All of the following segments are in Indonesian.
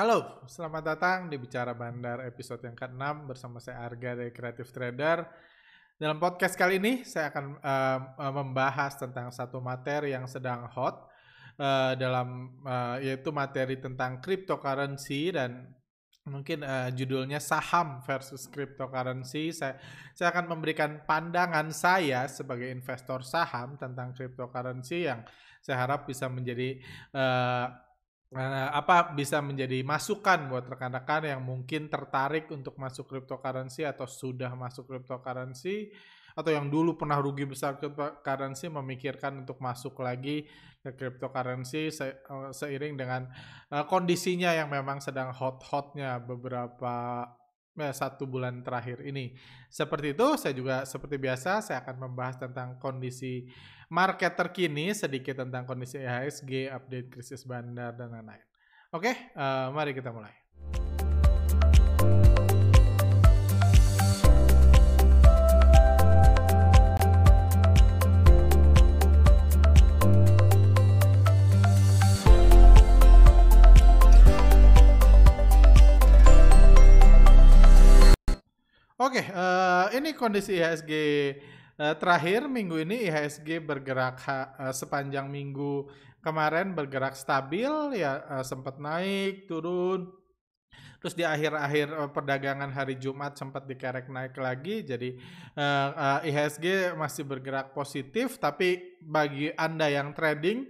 Halo, selamat datang di Bicara Bandar episode yang ke-6 bersama saya Arga dari Creative Trader. Dalam podcast kali ini saya akan uh, membahas tentang satu materi yang sedang hot uh, dalam uh, yaitu materi tentang cryptocurrency dan mungkin uh, judulnya saham versus cryptocurrency. Saya saya akan memberikan pandangan saya sebagai investor saham tentang cryptocurrency yang saya harap bisa menjadi Uh, apa bisa menjadi masukan buat rekan-rekan yang mungkin tertarik untuk masuk cryptocurrency atau sudah masuk cryptocurrency atau yang dulu pernah rugi besar cryptocurrency memikirkan untuk masuk lagi ke cryptocurrency se uh, seiring dengan uh, kondisinya yang memang sedang hot-hotnya beberapa eh, satu bulan terakhir ini. Seperti itu, saya juga seperti biasa saya akan membahas tentang kondisi market terkini, sedikit tentang kondisi IHSG, update krisis bandar, dan lain-lain. Oke, uh, mari kita mulai. Oke, okay, uh, eh, ini kondisi IHSG Uh, terakhir minggu ini IHSG bergerak uh, sepanjang minggu kemarin bergerak stabil ya uh, sempat naik turun. Terus di akhir-akhir perdagangan hari Jumat sempat dikerek naik lagi jadi uh, uh, IHSG masih bergerak positif. Tapi bagi anda yang trading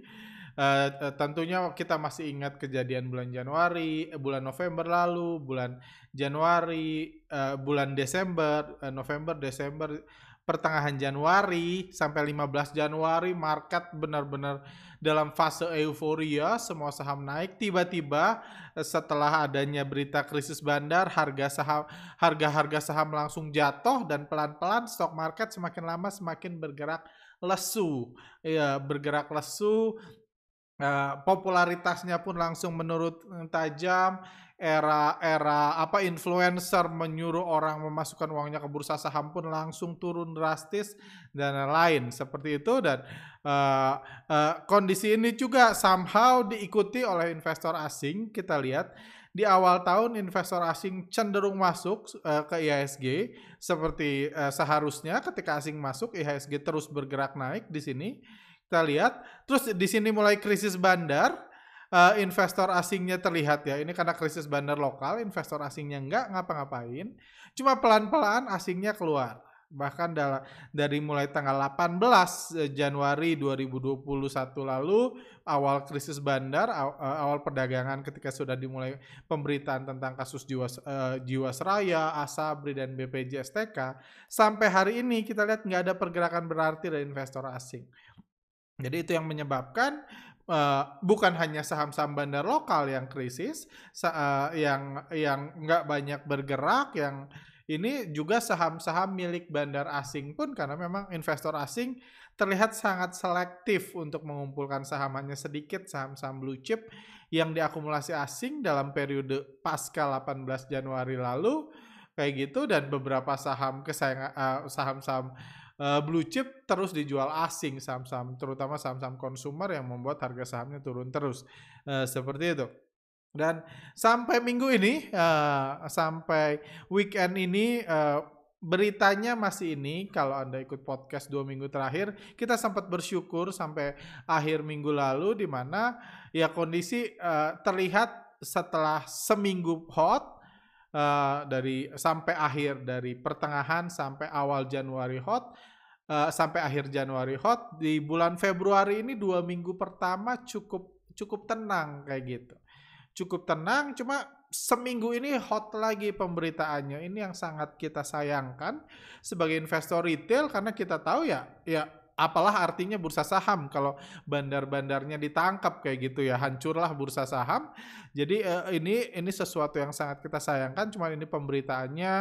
uh, tentunya kita masih ingat kejadian bulan Januari, bulan November lalu, bulan Januari, uh, bulan Desember, uh, November, Desember pertengahan Januari sampai 15 Januari market benar-benar dalam fase euforia, semua saham naik. Tiba-tiba eh, setelah adanya berita krisis bandar, harga saham harga-harga saham langsung jatuh dan pelan-pelan stok market semakin lama semakin bergerak lesu. Ya, bergerak lesu. Uh, popularitasnya pun langsung menurut tajam era-era apa influencer menyuruh orang memasukkan uangnya ke bursa saham pun langsung turun drastis dan lain seperti itu dan uh, uh, kondisi ini juga somehow diikuti oleh investor asing. Kita lihat di awal tahun investor asing cenderung masuk uh, ke IHSG seperti uh, seharusnya ketika asing masuk IHSG terus bergerak naik di sini. Kita lihat terus di sini mulai krisis bandar uh, investor asingnya terlihat ya. Ini karena krisis bandar lokal, investor asingnya nggak ngapa-ngapain. Cuma pelan-pelan asingnya keluar. Bahkan dari mulai tanggal 18 eh, Januari 2021 lalu, awal krisis bandar, eh, awal perdagangan ketika sudah dimulai pemberitaan tentang kasus jiwa, uh, Jiwasraya, Asabri, dan BPJSTK, sampai hari ini kita lihat nggak ada pergerakan berarti dari investor asing. Jadi itu yang menyebabkan uh, bukan hanya saham-saham bandar lokal yang krisis, uh, yang yang nggak banyak bergerak, yang ini juga saham-saham milik bandar asing pun karena memang investor asing terlihat sangat selektif untuk mengumpulkan sahamannya sedikit saham-saham blue chip yang diakumulasi asing dalam periode pasca 18 Januari lalu kayak gitu dan beberapa saham kesayangan uh, saham-saham blue chip terus dijual asing saham-saham terutama saham-saham konsumer yang membuat harga sahamnya turun terus. Uh, seperti itu. Dan sampai minggu ini uh, sampai weekend ini uh, beritanya masih ini. Kalau anda ikut podcast dua minggu terakhir kita sempat bersyukur sampai akhir minggu lalu di mana ya kondisi uh, terlihat setelah seminggu hot uh, dari sampai akhir dari pertengahan sampai awal Januari hot uh, sampai akhir Januari. Hot di bulan Februari ini dua minggu pertama cukup cukup tenang kayak gitu. Cukup tenang cuma seminggu ini hot lagi pemberitaannya. Ini yang sangat kita sayangkan sebagai investor retail karena kita tahu ya ya apalah artinya bursa saham. Kalau bandar-bandarnya ditangkap kayak gitu ya hancurlah bursa saham. Jadi uh, ini ini sesuatu yang sangat kita sayangkan cuma ini pemberitaannya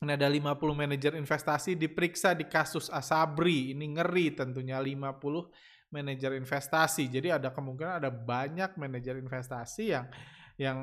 ini ada 50 manajer investasi diperiksa di kasus Asabri. Ini ngeri tentunya 50 manajer investasi. Jadi ada kemungkinan ada banyak manajer investasi yang yang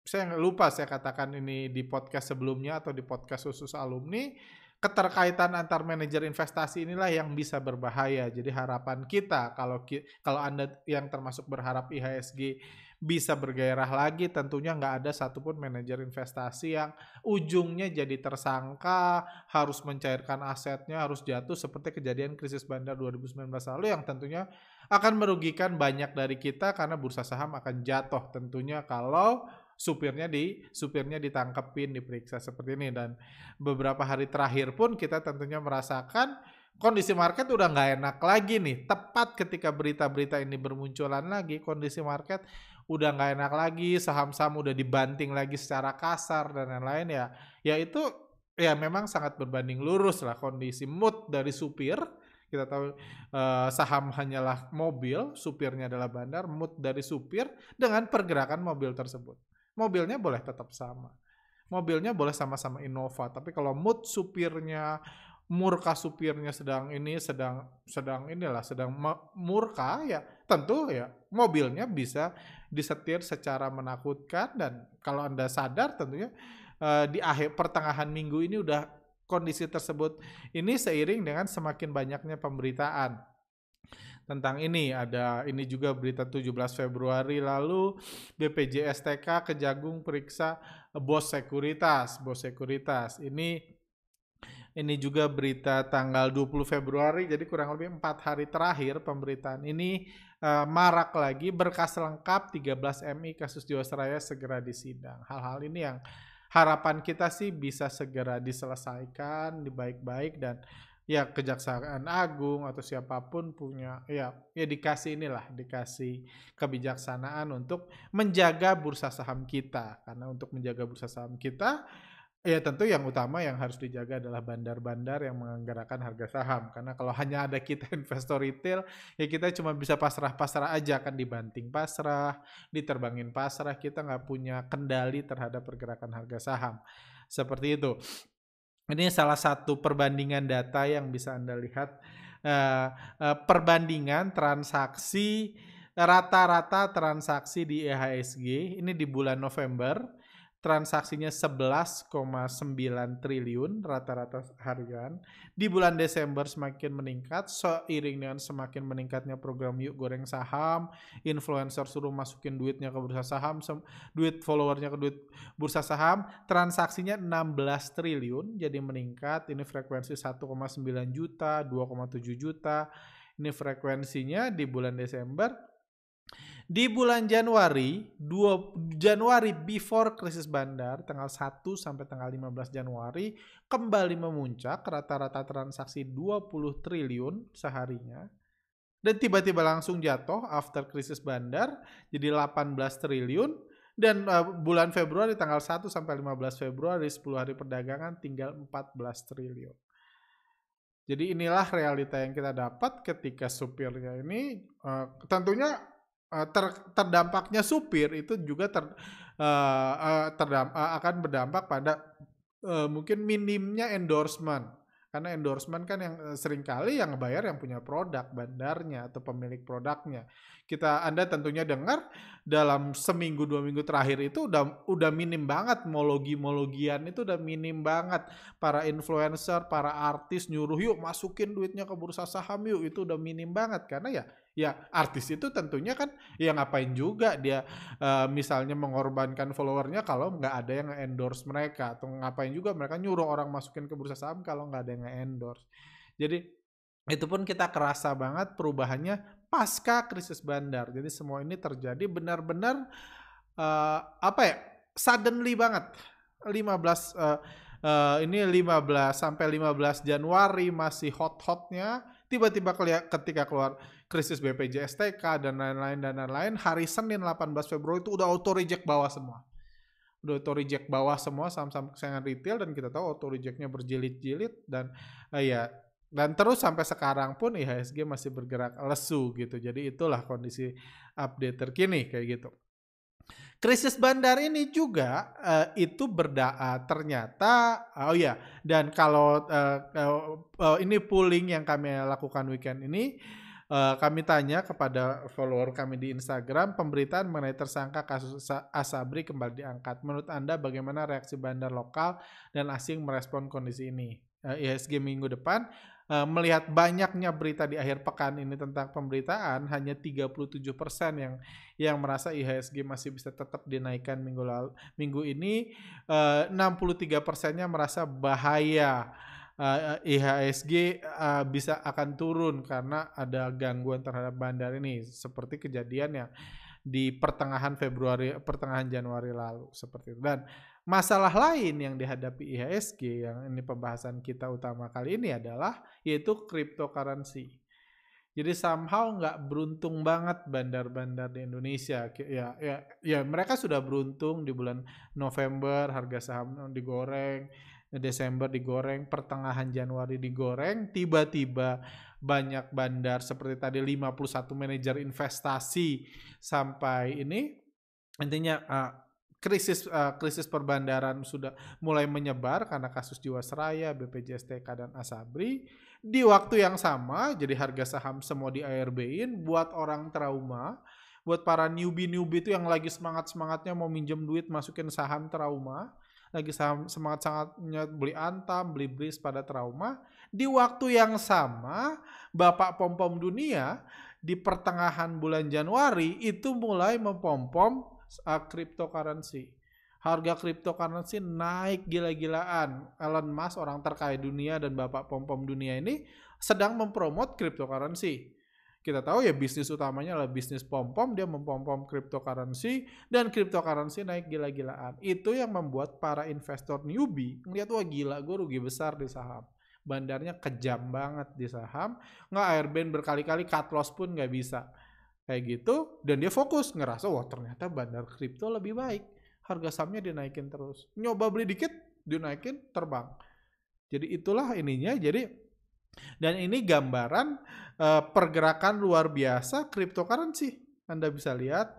saya lupa saya katakan ini di podcast sebelumnya atau di podcast khusus alumni keterkaitan antar manajer investasi inilah yang bisa berbahaya. Jadi harapan kita kalau kalau Anda yang termasuk berharap IHSG bisa bergairah lagi tentunya nggak ada satupun manajer investasi yang ujungnya jadi tersangka harus mencairkan asetnya harus jatuh seperti kejadian krisis bandar 2019 lalu yang tentunya akan merugikan banyak dari kita karena bursa saham akan jatuh tentunya kalau supirnya di supirnya ditangkepin diperiksa seperti ini. Dan beberapa hari terakhir pun kita tentunya merasakan kondisi market udah nggak enak lagi nih. Tepat ketika berita-berita ini bermunculan lagi kondisi market udah nggak enak lagi saham-saham udah dibanting lagi secara kasar dan lain-lain ya ya itu ya memang sangat berbanding lurus lah kondisi mood dari supir kita tahu uh, saham hanyalah mobil, supirnya adalah bandar, mood dari supir dengan pergerakan mobil tersebut. Mobilnya boleh tetap sama. Mobilnya boleh sama-sama Innova, tapi kalau mood supirnya murka supirnya sedang ini sedang sedang inilah sedang murka ya tentu ya mobilnya bisa disetir secara menakutkan dan kalau anda sadar tentunya uh, di akhir pertengahan minggu ini udah kondisi tersebut ini seiring dengan semakin banyaknya pemberitaan tentang ini. Ada ini juga berita 17 Februari lalu BPJS TK Kejagung periksa bos sekuritas, bos sekuritas. Ini ini juga berita tanggal 20 Februari, jadi kurang lebih empat hari terakhir pemberitaan ini uh, marak lagi berkas lengkap 13 MI kasus Jiwasraya segera disidang. Hal-hal ini yang harapan kita sih bisa segera diselesaikan, dibaik-baik dan ya kejaksaan agung atau siapa pun punya ya ya dikasih inilah dikasih kebijaksanaan untuk menjaga bursa saham kita karena untuk menjaga bursa saham kita ya tentu yang utama yang harus dijaga adalah bandar-bandar yang menggerakkan harga saham. Karena kalau hanya ada kita investor retail ya kita cuma bisa pasrah-pasrah aja. Kan dibanting pasrah diterbangin pasrah kita nggak punya kendali terhadap pergerakan harga saham. Seperti itu. Ini salah satu perbandingan data yang bisa Anda lihat. Uh, uh, perbandingan transaksi rata-rata transaksi di IHSG ini di bulan November transaksinya 11,9 triliun rata-rata harian. Di bulan Desember semakin meningkat seiring dengan semakin meningkatnya program yuk goreng saham, influencer suruh masukin duitnya ke bursa saham, duit followernya ke duit bursa saham, transaksinya 16 triliun jadi meningkat. Ini frekuensi 1,9 juta, 2,7 juta. Ini frekuensinya di bulan Desember di bulan Januari, 2 Januari before krisis bandar, tanggal 1 sampai tanggal 15 Januari, kembali memuncak rata-rata transaksi 20 triliun seharinya. Dan tiba-tiba langsung jatuh after krisis bandar, jadi 18 triliun. Dan uh, bulan Februari tanggal 1 sampai 15 Februari, 10 hari perdagangan tinggal 14 triliun. Jadi inilah realita yang kita dapat ketika supirnya ini uh, tentunya ter, terdampaknya supir itu juga ter, uh, uh, terdamp, uh, akan berdampak pada uh, mungkin minimnya endorsement. Karena endorsement kan yang sering kali yang bayar yang punya produk bandarnya atau pemilik produknya. Kita anda tentunya dengar dalam seminggu dua minggu terakhir itu udah udah minim banget. Mologi mologian itu udah minim banget. Para influencer para artis nyuruh yuk masukin duitnya ke bursa saham yuk. Itu udah minim banget. Karena ya ya artis itu tentunya kan ya ngapain juga dia uh, misalnya mengorbankan followernya kalau nggak ada yang endorse mereka atau ngapain juga mereka nyuruh orang masukin ke bursa saham kalau nggak ada yang endorse jadi itu pun kita kerasa banget perubahannya pasca krisis bandar. Jadi semua ini terjadi benar-benar uh, apa ya suddenly banget. 15 uh, uh, ini 15 sampai 15 Januari masih hot-hotnya tiba-tiba ketika keluar krisis BPJS TK dan lain-lain dan lain-lain. Hari Senin 18 Februari itu udah auto reject bawah semua. Udah auto reject bawah semua saham-saham kesayangan retail dan kita tahu auto rejectnya berjilid-jilid dan uh, ya dan terus sampai sekarang pun IHSG masih bergerak lesu gitu. Jadi itulah kondisi update terkini kayak gitu. Krisis bandar ini juga uh, itu berda ternyata oh ya dan kalau uh, uh, uh, ini pooling yang kami lakukan weekend ini Uh, kami tanya kepada follower kami di Instagram, pemberitaan mengenai tersangka kasus Asabri kembali diangkat. Menurut Anda bagaimana reaksi bandar lokal dan asing merespon kondisi ini? Uh, IHSG minggu depan uh, melihat banyaknya berita di akhir pekan ini tentang pemberitaan hanya 37% yang yang merasa IHSG masih bisa tetap dinaikkan minggu lalu minggu ini uh, 63 persennya merasa bahaya uh, IHSG uh, bisa akan turun karena ada gangguan terhadap bandar ini seperti kejadian yang di pertengahan Februari pertengahan Januari lalu seperti itu dan Masalah lain yang dihadapi IHSG yang ini pembahasan kita utama kali ini adalah yaitu cryptocurrency. Jadi somehow nggak beruntung banget bandar-bandar di Indonesia. Ya, ya, ya mereka sudah beruntung di bulan November harga saham digoreng, Desember digoreng, pertengahan Januari digoreng, tiba-tiba banyak bandar seperti tadi 51 manajer investasi sampai ini intinya uh, krisis uh, krisis perbandaran sudah mulai menyebar karena kasus Jiwasraya, BPJS TK dan Asabri. Di waktu yang sama, jadi harga saham semua di ARB-in buat orang trauma, buat para newbie-newbie itu yang lagi semangat-semangatnya mau minjem duit masukin saham trauma, lagi saham semangat-semangatnya beli Antam, beli BRIS pada trauma. Di waktu yang sama, Bapak Pom-Pom Dunia di pertengahan bulan Januari itu mulai mempom-pom uh, cryptocurrency. Harga cryptocurrency naik gila-gilaan. Elon Musk orang terkaya dunia dan bapak pom-pom dunia ini sedang mempromot cryptocurrency. Kita tahu ya bisnis utamanya adalah bisnis pom-pom, dia mempom-pom cryptocurrency dan cryptocurrency naik gila-gilaan. Itu yang membuat para investor newbie ngeliat wah gila gue rugi besar di saham. Bandarnya kejam banget di saham, nggak airband berkali-kali cut loss pun nggak bisa. Kayak gitu dan dia fokus ngerasa wah ternyata bandar kripto lebih baik. Harga sahamnya dinaikin terus. Nyoba beli dikit dinaikin terbang. Jadi itulah ininya. Jadi dan ini gambaran uh, pergerakan luar biasa cryptocurrency anda bisa lihat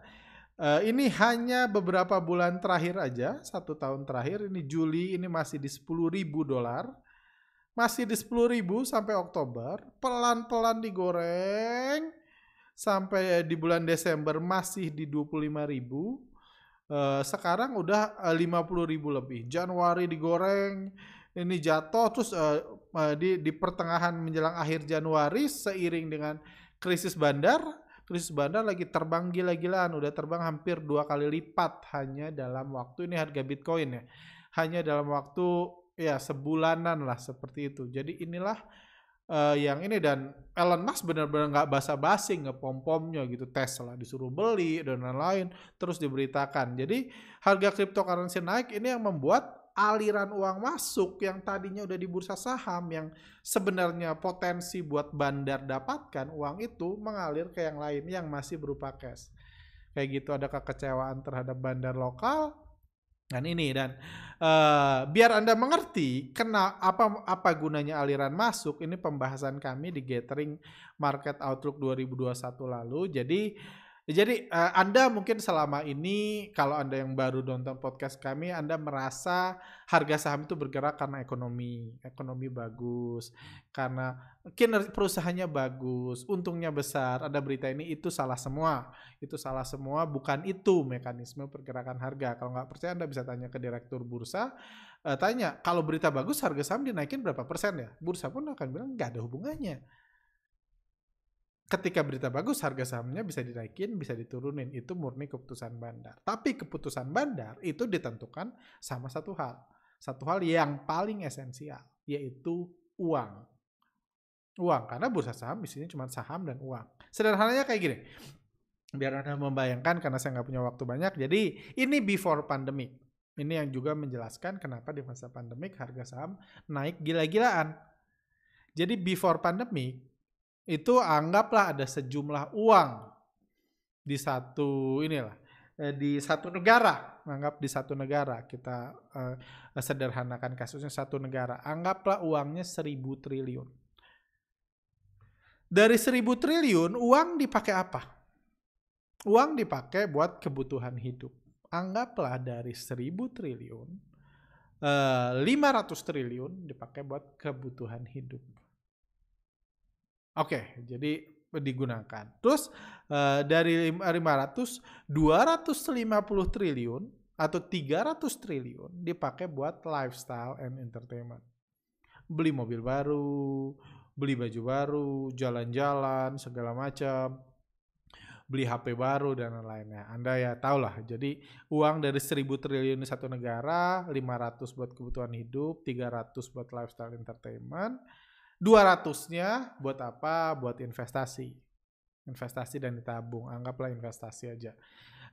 uh, ini hanya beberapa bulan terakhir aja satu tahun terakhir ini Juli ini masih di 10 ribu dolar masih di 10 ribu sampai Oktober pelan-pelan digoreng sampai di bulan Desember masih di 25 ribu. Uh, sekarang udah uh, 50 ribu lebih. Januari digoreng, ini jatuh terus uh, uh, di di pertengahan menjelang akhir Januari seiring dengan krisis bandar, krisis bandar lagi terbang gila-gilaan, udah terbang hampir dua kali lipat hanya dalam waktu ini harga Bitcoin ya, hanya dalam waktu ya sebulanan lah seperti itu. Jadi inilah uh, yang ini dan Elon Musk benar-benar nggak basa-basi ngepom-pomnya gitu Tesla disuruh beli dan lain-lain terus diberitakan jadi harga cryptocurrency naik ini yang membuat aliran uang masuk yang tadinya udah di bursa saham yang sebenarnya potensi buat bandar dapatkan uang itu mengalir ke yang lain yang masih berupa cash. Kayak gitu ada kekecewaan terhadap bandar lokal dan ini dan uh, biar anda mengerti kena apa apa gunanya aliran masuk ini pembahasan kami di Gathering Market Outlook 2021 lalu. Jadi jadi uh, Anda mungkin selama ini kalau Anda yang baru nonton podcast kami Anda merasa harga saham itu bergerak karena ekonomi, ekonomi bagus, karena kinerja perusahaannya bagus, untungnya besar. Ada berita ini itu salah semua. Itu salah semua, bukan itu mekanisme pergerakan harga. Kalau nggak percaya Anda bisa tanya ke direktur bursa, uh, tanya kalau berita bagus harga saham dinaikin berapa persen ya? Bursa pun akan bilang nggak ada hubungannya ketika berita bagus harga sahamnya bisa dinaikin, bisa diturunin. Itu murni keputusan bandar. Tapi keputusan bandar itu ditentukan sama satu hal. Satu hal yang paling esensial, yaitu uang. Uang, karena bursa saham isinya cuma saham dan uang. Sederhananya kayak gini. Biar Anda membayangkan karena saya nggak punya waktu banyak. Jadi ini before pandemic. Ini yang juga menjelaskan kenapa di masa pandemik harga saham naik gila-gilaan. Jadi before pandemic itu anggaplah ada sejumlah uang di satu inilah eh, di satu negara. Anggap di satu negara kita uh, sederhanakan kasusnya satu negara. Anggaplah uangnya seribu triliun. Dari seribu triliun uang dipakai apa? Uang dipakai buat kebutuhan hidup. Anggaplah dari seribu triliun uh, 500 triliun dipakai buat kebutuhan hidup Oke, jadi digunakan. Terus uh, dari 500 250 triliun atau 300 triliun dipakai buat lifestyle and entertainment. Beli mobil baru, beli baju baru, jalan-jalan, segala macam, beli HP baru dan lain-lainnya. Anda ya tahu lah. Jadi uang dari 1000 triliun di satu negara, 500 buat kebutuhan hidup, 300 buat lifestyle entertainment, 200-nya buat apa? Buat investasi. Investasi dan ditabung. Anggaplah investasi aja.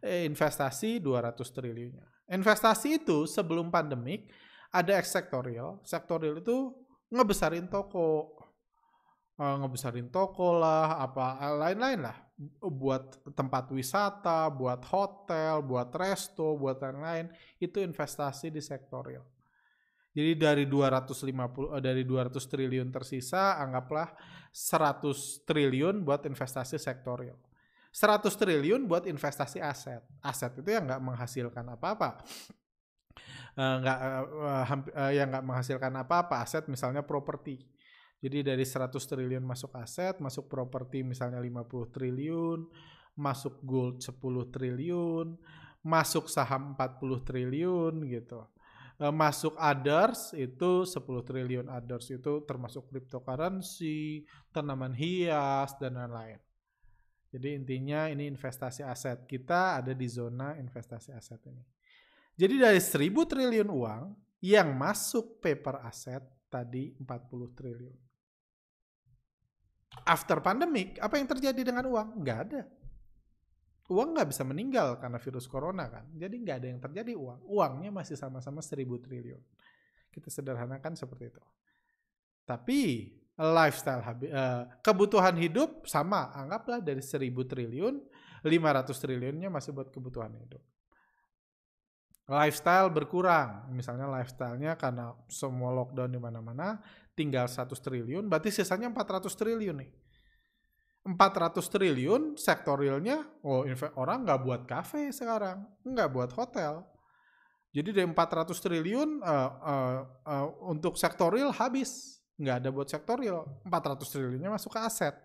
Eh, investasi 200 triliunnya. Investasi itu sebelum pandemik ada sektorial. Sektorial itu ngebesarin toko, uh, ngebesarin toko lah, apa lain-lain lah, buat tempat wisata, buat hotel, buat resto, buat lain-lain, itu investasi di sektorial. Jadi dari 250 eh, dari 200 triliun tersisa anggaplah 100 triliun buat investasi sektorial. 100 triliun buat investasi aset. Aset itu yang nggak menghasilkan apa-apa. Uh, nggak uh, uh, yang nggak menghasilkan apa-apa aset misalnya properti jadi dari 100 triliun masuk aset, masuk properti misalnya 50 triliun, masuk gold 10 triliun, masuk saham 40 triliun gitu. E, masuk others itu 10 triliun others itu termasuk cryptocurrency, tanaman hias dan lain-lain. Jadi intinya ini investasi aset. Kita ada di zona investasi aset ini. Jadi dari 1000 triliun uang yang masuk paper aset tadi 40 triliun after pandemic, apa yang terjadi dengan uang? Nggak ada. Uang nggak bisa meninggal karena virus corona kan. Jadi nggak ada yang terjadi uang. Uangnya masih sama-sama seribu triliun. Kita sederhanakan seperti itu. Tapi lifestyle uh, kebutuhan hidup sama. Anggaplah dari seribu triliun, 500 triliunnya masih buat kebutuhan hidup. Lifestyle berkurang. Misalnya lifestylenya karena semua lockdown di mana-mana, tinggal 100 triliun, berarti sisanya 400 triliun nih. 400 triliun sektor realnya, oh orang nggak buat kafe sekarang, nggak buat hotel. Jadi dari 400 triliun uh, uh, uh, untuk sektor real habis, nggak ada buat sektor real. 400 triliunnya masuk ke aset.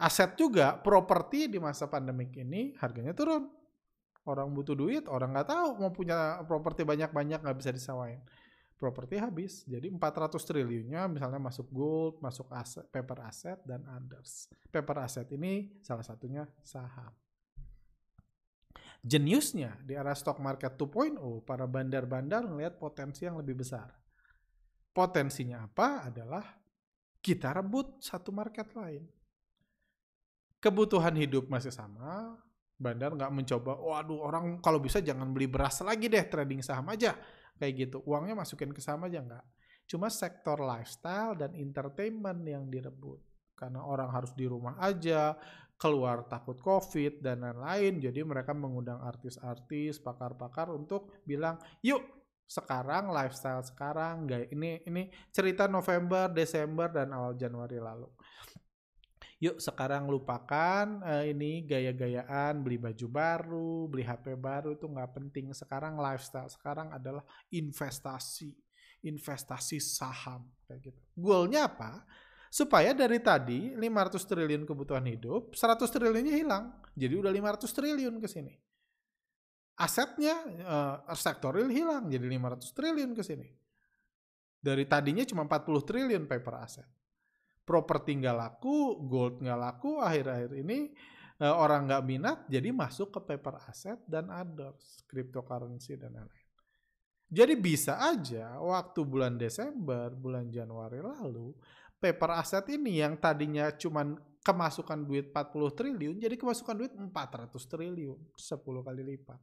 Aset juga properti di masa pandemik ini harganya turun. Orang butuh duit, orang nggak tahu mau punya properti banyak-banyak nggak bisa disawain properti habis. Jadi 400 triliunnya misalnya masuk gold, masuk aset, paper asset, dan others. Paper asset ini salah satunya saham. Jeniusnya di era stock market 2.0, para bandar-bandar melihat potensi yang lebih besar. Potensinya apa? Adalah kita rebut satu market lain. Kebutuhan hidup masih sama, bandar nggak mencoba, waduh orang kalau bisa jangan beli beras lagi deh, trading saham aja kayak gitu. Uangnya masukin ke sama aja nggak. Cuma sektor lifestyle dan entertainment yang direbut. Karena orang harus di rumah aja, keluar takut covid dan lain-lain. Jadi mereka mengundang artis-artis, pakar-pakar untuk bilang, yuk sekarang lifestyle sekarang gak ini ini cerita November, Desember dan awal Januari lalu yuk sekarang lupakan uh, ini gaya-gayaan beli baju baru beli HP baru itu nggak penting. Sekarang lifestyle sekarang adalah investasi investasi saham kayak gitu. Goalnya apa? Supaya dari tadi 500 triliun kebutuhan hidup 100 triliunnya hilang. Jadi udah 500 triliun ke sini. Asetnya uh, sektoril hilang jadi 500 triliun ke sini. Dari tadinya cuma 40 triliun paper aset properti nggak laku, gold nggak laku, akhir-akhir ini uh, orang nggak minat, jadi masuk ke paper asset dan others, cryptocurrency dan lain-lain. Jadi bisa aja waktu bulan Desember, bulan Januari lalu, paper asset ini yang tadinya cuma kemasukan duit 40 triliun, jadi kemasukan duit 400 triliun, 10 kali lipat.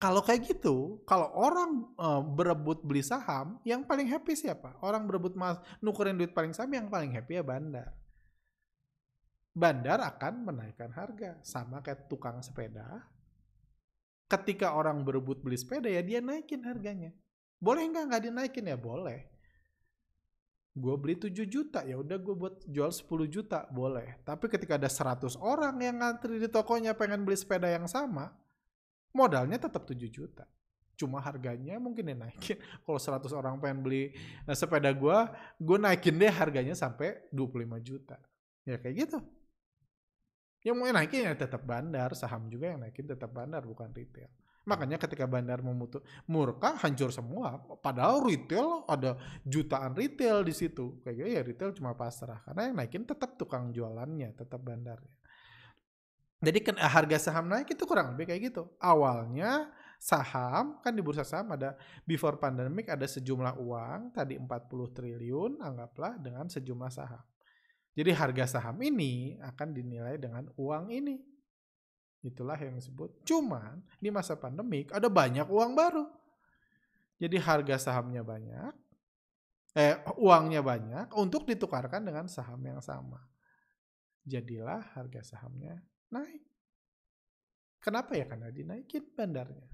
Kalau kayak gitu, kalau orang uh, berebut beli saham, yang paling happy siapa? Orang berebut mas nukerin duit paling saham yang paling happy ya bandar. Bandar akan menaikkan harga, sama kayak tukang sepeda. Ketika orang berebut beli sepeda ya dia naikin harganya. Boleh nggak nggak dinaikin ya boleh. Gue beli 7 juta ya udah gue buat jual 10 juta boleh. Tapi ketika ada 100 orang yang ngantri di tokonya pengen beli sepeda yang sama, modalnya tetap 7 juta. Cuma harganya mungkin dinaikin. Kalau 100 orang pengen beli nah, sepeda gue, gue naikin deh harganya sampai 25 juta. Ya kayak gitu. Yang mau naikin ya tetap bandar, saham juga yang naikin tetap bandar bukan retail. Makanya ketika bandar memutus murka hancur semua. Padahal retail ada jutaan retail di situ. Kayak gitu ya retail cuma pasrah. Karena yang naikin tetap tukang jualannya, tetap bandarnya. Jadi kan harga saham naik itu kurang lebih kayak gitu. Awalnya saham kan di bursa saham ada before pandemic ada sejumlah uang tadi 40 triliun anggaplah dengan sejumlah saham. Jadi harga saham ini akan dinilai dengan uang ini. Itulah yang disebut. Cuman di masa pandemik ada banyak uang baru. Jadi harga sahamnya banyak, eh uangnya banyak untuk ditukarkan dengan saham yang sama. Jadilah harga sahamnya naik. Kenapa ya? Karena dinaikin bandarnya.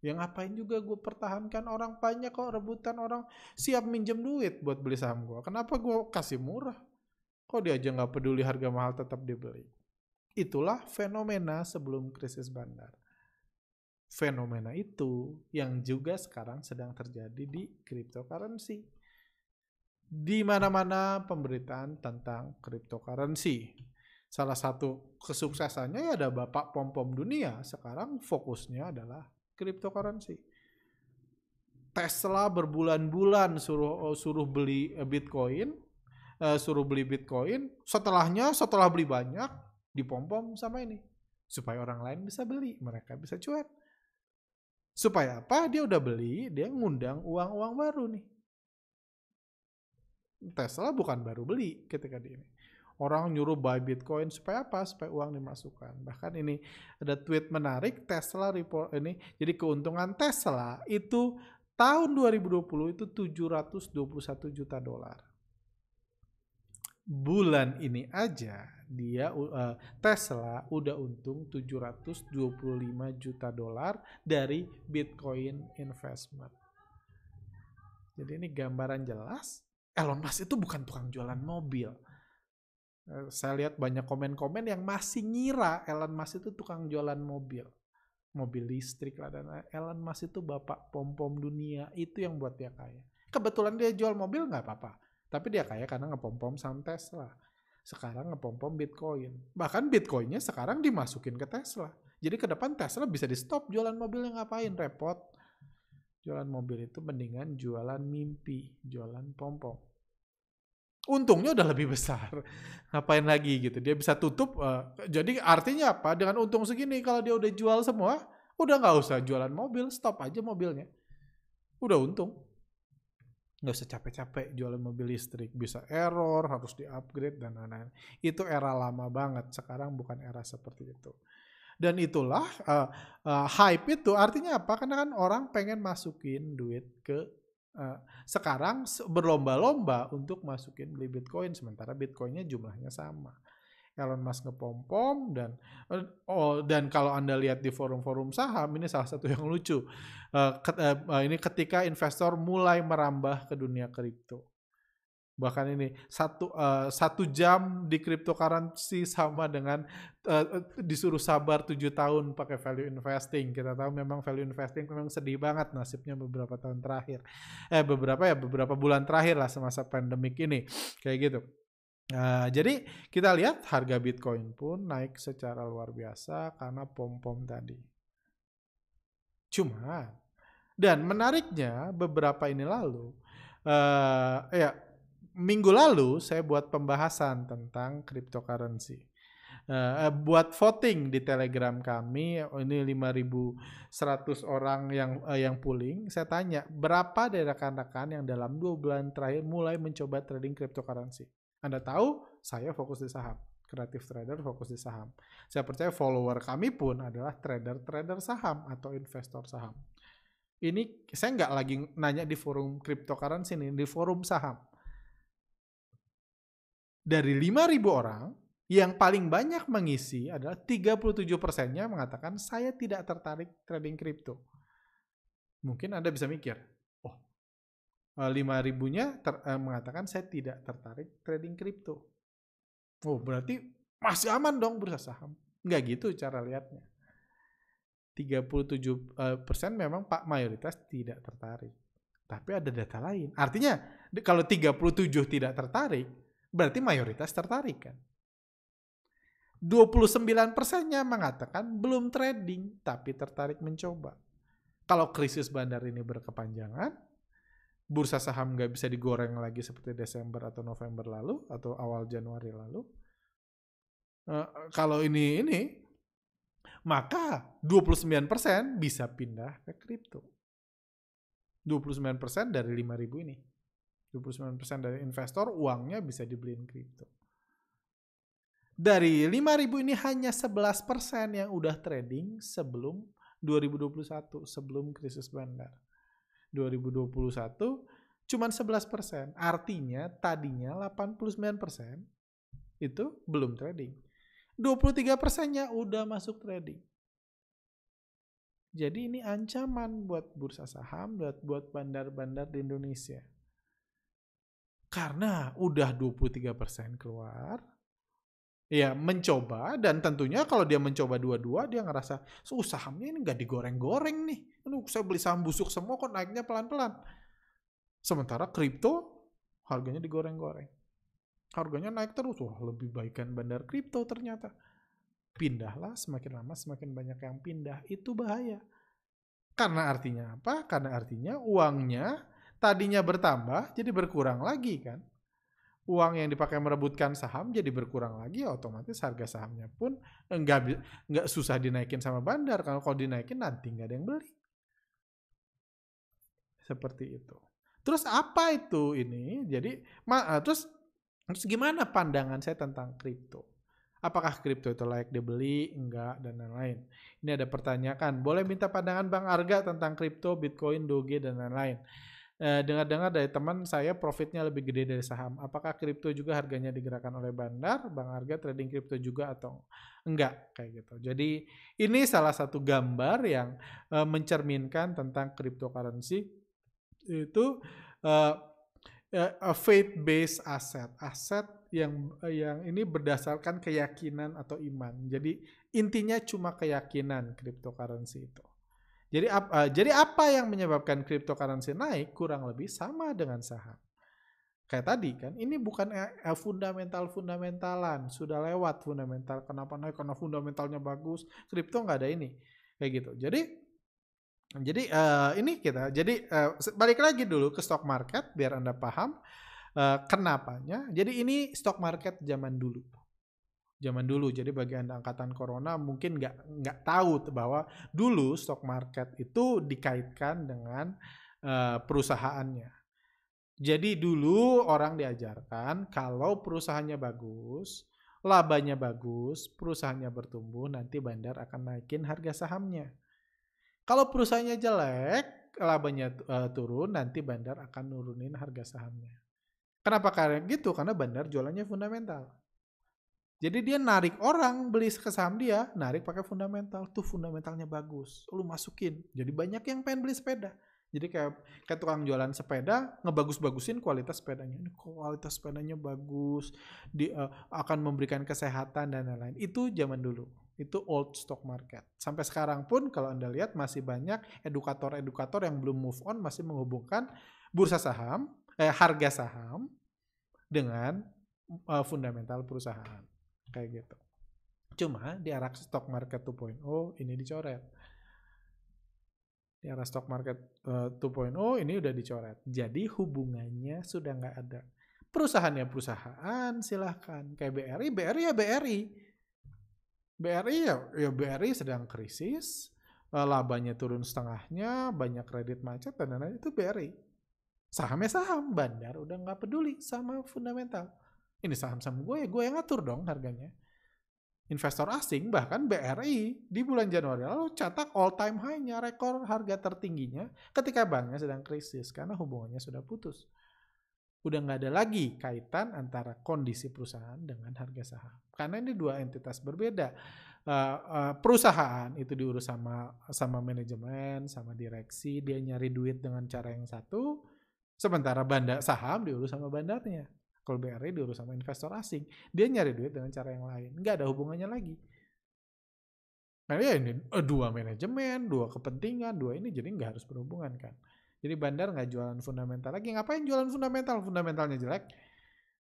Ya ngapain juga gue pertahankan orang banyak kok rebutan orang siap minjem duit buat beli saham gue. Kenapa gue kasih murah? Kok dia aja nggak peduli harga mahal tetap dibeli? Itulah fenomena sebelum krisis bandar. Fenomena itu yang juga sekarang sedang terjadi di cryptocurrency. Di mana-mana pemberitaan tentang cryptocurrency. Salah satu kesuksesannya ya ada Bapak Pom-Pom Dunia. Sekarang fokusnya adalah cryptocurrency. Tesla berbulan-bulan suruh suruh beli Bitcoin, uh, suruh beli Bitcoin. Setelahnya setelah beli banyak, dipom-pom sama ini supaya orang lain bisa beli, mereka bisa cuan. Supaya apa? Dia udah beli, dia ngundang uang-uang baru nih. Tesla bukan baru beli ketika di ini. Orang nyuruh buy Bitcoin supaya apa? Supaya uang dimasukkan. Bahkan ini ada tweet menarik Tesla report ini. Jadi keuntungan Tesla itu tahun 2020 itu 721 juta dolar. Bulan ini aja dia uh, Tesla udah untung 725 juta dolar dari Bitcoin investment. Jadi ini gambaran jelas Elon Musk itu bukan tukang jualan mobil. Uh, saya lihat banyak komen-komen yang masih ngira Elon Musk itu tukang jualan mobil. Mobil listrik lah dan Elon Musk itu bapak pom-pom dunia. Itu yang buat dia kaya. Kebetulan dia jual mobil nggak apa-apa. Tapi dia kaya karena ngepom-pom sama Tesla sekarang ngepom-pom Bitcoin. Bahkan Bitcoinnya sekarang dimasukin ke Tesla. Jadi ke depan Tesla bisa di stop jualan mobilnya ngapain repot. Jualan mobil itu mendingan jualan mimpi, jualan pom-pom. Untungnya udah lebih besar. Ngapain lagi gitu. Dia bisa tutup. Uh, jadi artinya apa? Dengan untung segini kalau dia udah jual semua, udah nggak usah jualan mobil, stop aja mobilnya. Udah untung nggak usah capek-capek jualan mobil listrik bisa error harus di upgrade dan lain-lain itu era lama banget sekarang bukan era seperti itu dan itulah uh, uh, hype itu artinya apa karena kan orang pengen masukin duit ke uh, sekarang berlomba-lomba untuk masukin beli bitcoin sementara bitcoinnya jumlahnya sama. Elon Musk ngepom-pom dan oh dan kalau anda lihat di forum-forum saham ini salah satu yang lucu. Uh, ini ketika investor mulai merambah ke dunia kripto bahkan ini satu uh, satu jam di cryptocurrency sama dengan uh, disuruh sabar tujuh tahun pakai value investing. Kita tahu memang value investing memang sedih banget nasibnya beberapa tahun terakhir. Eh beberapa ya beberapa bulan terakhir lah semasa pandemik ini. Kayak gitu. Nah, jadi kita lihat harga Bitcoin pun naik secara luar biasa karena pom-pom tadi. Cuma dan menariknya beberapa ini lalu, uh, ya minggu lalu saya buat pembahasan tentang cryptocurrency. Uh, buat voting di Telegram kami ini 5.100 orang yang uh, yang pooling. Saya tanya berapa dari rekan-rekan yang dalam dua bulan terakhir mulai mencoba trading cryptocurrency. Anda tahu, saya fokus di saham. Kreatif trader fokus di saham. Saya percaya follower kami pun adalah trader-trader saham atau investor saham. Ini saya nggak lagi nanya di forum cryptocurrency ini, di forum saham. Dari 5.000 orang, yang paling banyak mengisi adalah 37 persennya mengatakan saya tidak tertarik trading kripto. Mungkin Anda bisa mikir, Eh, lima ribunya ter, uh, mengatakan saya tidak tertarik trading kripto. Oh berarti masih aman dong bursa saham. Enggak gitu cara lihatnya. 37 uh, persen memang pak mayoritas tidak tertarik. Tapi ada data lain. Artinya kalau 37 tidak tertarik, berarti mayoritas tertarik kan. 29 persennya mengatakan belum trading, tapi tertarik mencoba. Kalau krisis bandar ini berkepanjangan, bursa saham nggak bisa digoreng lagi seperti Desember atau November lalu, atau awal Januari lalu. Uh, kalau ini ini, maka 29% bisa pindah ke kripto. 29% dari 5.000 ini. 29% dari investor uangnya bisa dibeliin kripto. Dari 5.000 ini hanya 11% yang udah trading sebelum 2021, sebelum krisis bandar. 2021 cuma 11%. Artinya tadinya 89% itu belum trading. 23 persennya udah masuk trading. Jadi ini ancaman buat bursa saham, buat buat bandar-bandar di Indonesia. Karena udah 23% persen keluar, ya mencoba dan tentunya kalau dia mencoba dua-dua dia ngerasa oh, sahamnya ini nggak digoreng-goreng nih. Aduh, saya beli saham busuk semua kok naiknya pelan-pelan. Sementara kripto harganya digoreng-goreng. Harganya naik terus. Wah lebih baikkan bandar kripto ternyata. Pindahlah semakin lama semakin banyak yang pindah. Itu bahaya. Karena artinya apa? Karena artinya uangnya tadinya bertambah jadi berkurang lagi kan? Uang yang dipakai merebutkan saham jadi berkurang lagi otomatis harga sahamnya pun enggak enggak susah dinaikin sama bandar. Kalau kalau dinaikin nanti nggak ada yang beli. Seperti itu. Terus apa itu ini? Jadi ma eh, terus terus gimana pandangan saya tentang kripto? Apakah kripto itu layak dibeli enggak dan lain-lain? Ini ada pertanyaan. Boleh minta pandangan bang Arga tentang kripto bitcoin doge dan lain-lain Eh, dengar-dengar dari teman saya profitnya lebih gede dari saham. Apakah kripto juga harganya digerakkan oleh bandar? Bang Harga trading kripto juga atau enggak kayak gitu. Jadi ini salah satu gambar yang uh, mencerminkan tentang cryptocurrency itu uh, uh, faith based asset, aset yang yang ini berdasarkan keyakinan atau iman. Jadi intinya cuma keyakinan cryptocurrency itu. Jadi, uh, jadi apa yang menyebabkan cryptocurrency naik kurang lebih sama dengan saham. Kayak tadi kan, ini bukan uh, fundamental-fundamentalan, sudah lewat fundamental. Kenapa naik? Karena fundamentalnya bagus. Kripto nggak ada ini, kayak gitu. Jadi, jadi uh, ini kita. Jadi uh, balik lagi dulu ke stock market biar anda paham uh, kenapanya. Jadi ini stock market zaman dulu zaman dulu. Jadi bagi anda angkatan corona mungkin nggak nggak tahu bahwa dulu stock market itu dikaitkan dengan uh, perusahaannya. Jadi dulu orang diajarkan kalau perusahaannya bagus, labanya bagus, perusahaannya bertumbuh, nanti bandar akan naikin harga sahamnya. Kalau perusahaannya jelek, labanya uh, turun, nanti bandar akan nurunin harga sahamnya. Kenapa kayak gitu? Karena bandar jualannya fundamental. Jadi dia narik orang beli ke saham dia, narik pakai fundamental. Tuh fundamentalnya bagus. Lu masukin. Jadi banyak yang pengen beli sepeda. Jadi kayak kayak tukang jualan sepeda ngebagus-bagusin kualitas sepedanya. Ini kualitas sepedanya bagus, di uh, akan memberikan kesehatan dan lain-lain. Itu zaman dulu. Itu old stock market. Sampai sekarang pun kalau Anda lihat masih banyak edukator-edukator yang belum move on masih menghubungkan bursa saham, eh, harga saham dengan uh, fundamental perusahaan kayak gitu. Cuma di arah stock market 2.0 ini dicoret. Di arah stock market uh, eh, 2.0 ini udah dicoret. Jadi hubungannya sudah nggak ada. Perusahaannya perusahaan silahkan. Kayak BRI, BRI ya BRI. BRI ya, ya BRI sedang krisis. Uh, labanya turun setengahnya, banyak kredit macet dan lain-lain itu BRI. Sahamnya saham, bandar udah nggak peduli sama fundamental ini saham-saham gue ya gue yang ngatur dong harganya. Investor asing bahkan BRI di bulan Januari lalu catat all time high-nya rekor harga tertingginya ketika banknya sedang krisis karena hubungannya sudah putus. Udah nggak ada lagi kaitan antara kondisi perusahaan dengan harga saham. Karena ini dua entitas berbeda. Uh, uh, perusahaan itu diurus sama sama manajemen, sama direksi, dia nyari duit dengan cara yang satu, sementara bandar saham diurus sama bandarnya. Kalau BRI diurus sama investor asing, dia nyari duit dengan cara yang lain. Nggak ada hubungannya lagi. Nah ya ini eh, dua manajemen, dua kepentingan, dua ini jadi nggak harus berhubungan kan. Jadi bandar nggak jualan fundamental lagi. Ngapain jualan fundamental? Fundamentalnya jelek.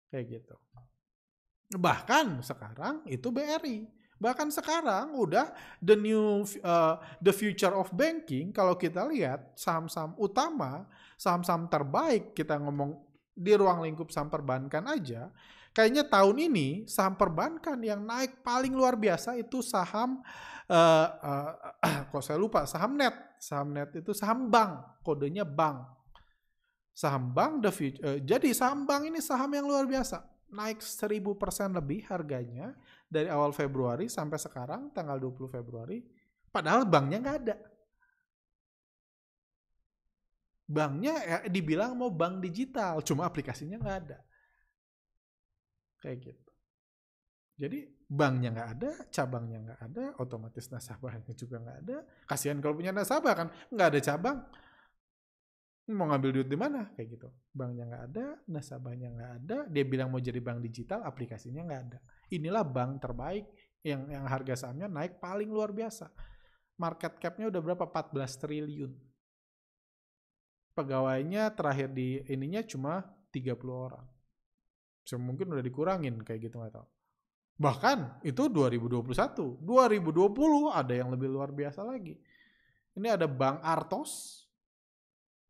Kayak gitu. Bahkan sekarang itu BRI. Bahkan sekarang udah the new uh, the future of banking kalau kita lihat saham-saham utama, saham-saham terbaik kita ngomong di ruang lingkup saham perbankan aja, kayaknya tahun ini saham perbankan yang naik paling luar biasa itu saham uh, uh, kok saya lupa saham net, saham net itu saham bank, kodenya bank. Saham bank the future, uh, jadi saham bank ini saham yang luar biasa naik 1000% lebih harganya dari awal Februari sampai sekarang tanggal 20 Februari. Padahal banknya nggak ada. Banknya ya, dibilang mau bank digital, cuma aplikasinya nggak ada. Kayak gitu. Jadi banknya nggak ada, cabangnya nggak ada, otomatis nasabahnya juga nggak ada. Kasihan kalau punya nasabah kan nggak ada cabang. Mau ngambil duit di mana? Kayak gitu. Banknya nggak ada nasabahnya nggak ada dia bilang mau jadi bank digital aplikasinya nggak ada. Inilah bank terbaik yang yang harga sahamnya naik paling luar biasa. Market capnya udah berapa? 14 triliun pegawainya terakhir di ininya cuma 30 orang so, mungkin udah dikurangin kayak gitu nggak tahu bahkan itu 2021 2020 ada yang lebih luar biasa lagi ini ada Bank Artos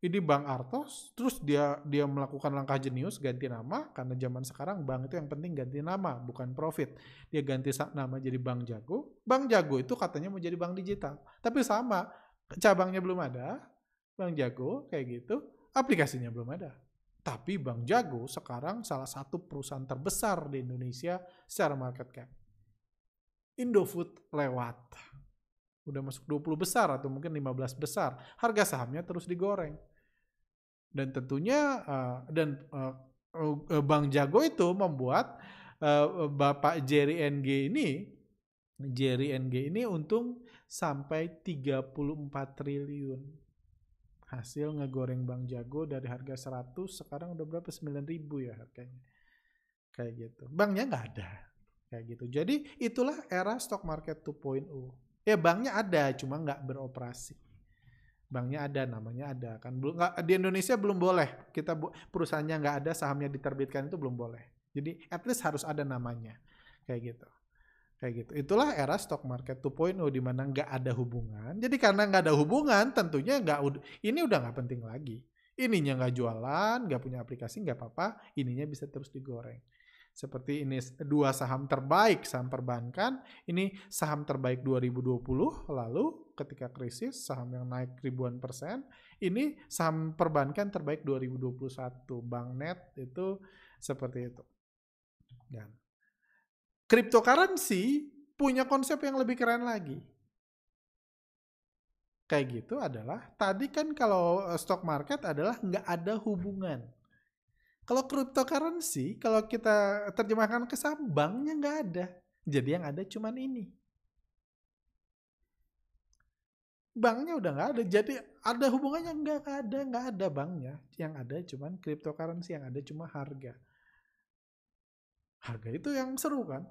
ini Bang Artos, terus dia dia melakukan langkah jenius ganti nama karena zaman sekarang bank itu yang penting ganti nama bukan profit. Dia ganti nama jadi Bank Jago. Bank Jago itu katanya mau jadi bank digital, tapi sama cabangnya belum ada. Bank Jago kayak gitu, aplikasinya belum ada. Tapi Bank Jago sekarang salah satu perusahaan terbesar di Indonesia secara market cap. Indofood lewat. Udah masuk 20 besar atau mungkin 15 besar. Harga sahamnya terus digoreng dan tentunya uh, dan uh, uh, Bang Jago itu membuat Bapak Jerry NG ini Jerry NG ini untung sampai 34 triliun. Hasil ngegoreng Bang Jago dari harga 100 sekarang udah berapa 9000 ya harganya. Kayak gitu. Banknya nggak ada. Kayak gitu. Jadi itulah era stock market 2.0. Ya banknya ada cuma nggak beroperasi banknya ada namanya ada kan belum nggak di Indonesia belum boleh kita perusahaannya nggak ada sahamnya diterbitkan itu belum boleh jadi at least harus ada namanya kayak gitu kayak gitu itulah era stock market 2.0 di mana nggak ada hubungan jadi karena nggak ada hubungan tentunya nggak ini udah nggak penting lagi ininya nggak jualan nggak punya aplikasi nggak apa-apa ininya bisa terus digoreng seperti ini dua saham terbaik saham perbankan. Ini saham terbaik 2020 lalu ketika krisis saham yang naik ribuan persen. Ini saham perbankan terbaik 2021. Bank Net itu seperti itu. Dan cryptocurrency punya konsep yang lebih keren lagi. Kayak gitu adalah tadi kan kalau stock market adalah nggak ada hubungan kalau cryptocurrency, kalau kita terjemahkan ke banknya nggak ada. Jadi yang ada cuman ini. Banknya udah nggak ada. Jadi ada hubungannya nggak ada, nggak ada banknya. Yang ada cuman cryptocurrency, yang ada cuma harga. Harga itu yang seru kan.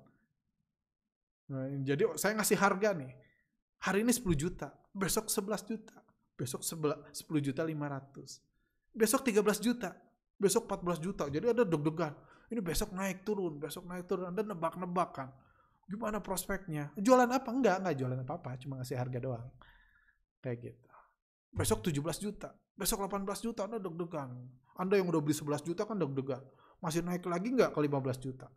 Jadi saya ngasih harga nih. Hari ini 10 juta, besok 11 juta, besok 10 juta 500, besok 13 juta, besok 14 juta. Jadi ada deg-degan. Ini besok naik turun, besok naik turun. Anda nebak-nebak kan. Gimana prospeknya? Jualan apa? Enggak, enggak jualan apa-apa. Cuma ngasih harga doang. Kayak gitu. Besok 17 juta. Besok 18 juta. Anda deg-degan. Anda yang udah beli 11 juta kan deg-degan. Masih naik lagi enggak ke 15 juta?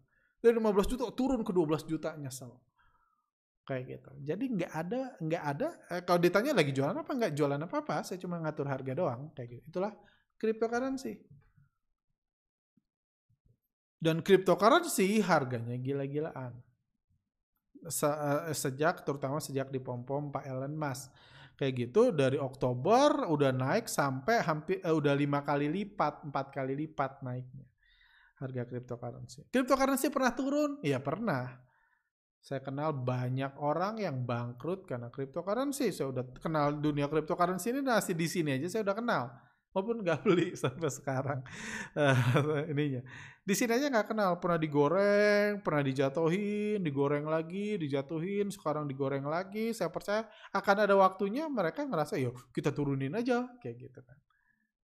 Dari 15 juta turun ke 12 juta nyesel. Kayak gitu. Jadi nggak ada, nggak ada. Eh, kalau ditanya lagi jualan apa nggak jualan apa apa, saya cuma ngatur harga doang. Kayak gitu. Itulah cryptocurrency. Dan cryptocurrency harganya gila-gilaan. Se eh, sejak terutama sejak di pom-pom Pak Elon Musk. Kayak gitu dari Oktober udah naik sampai hampir uh, udah lima kali lipat, empat kali lipat naiknya harga cryptocurrency. Cryptocurrency pernah turun? Iya pernah. Saya kenal banyak orang yang bangkrut karena cryptocurrency. Saya udah kenal dunia cryptocurrency ini masih di sini aja saya udah kenal. Maupun nggak beli sampai sekarang uh, ininya. Di sini aja nggak kenal. Pernah digoreng pernah dijatuhin digoreng lagi dijatuhin sekarang digoreng lagi. Saya percaya akan ada waktunya mereka ngerasa yuk kita turunin aja. Kayak gitu kan.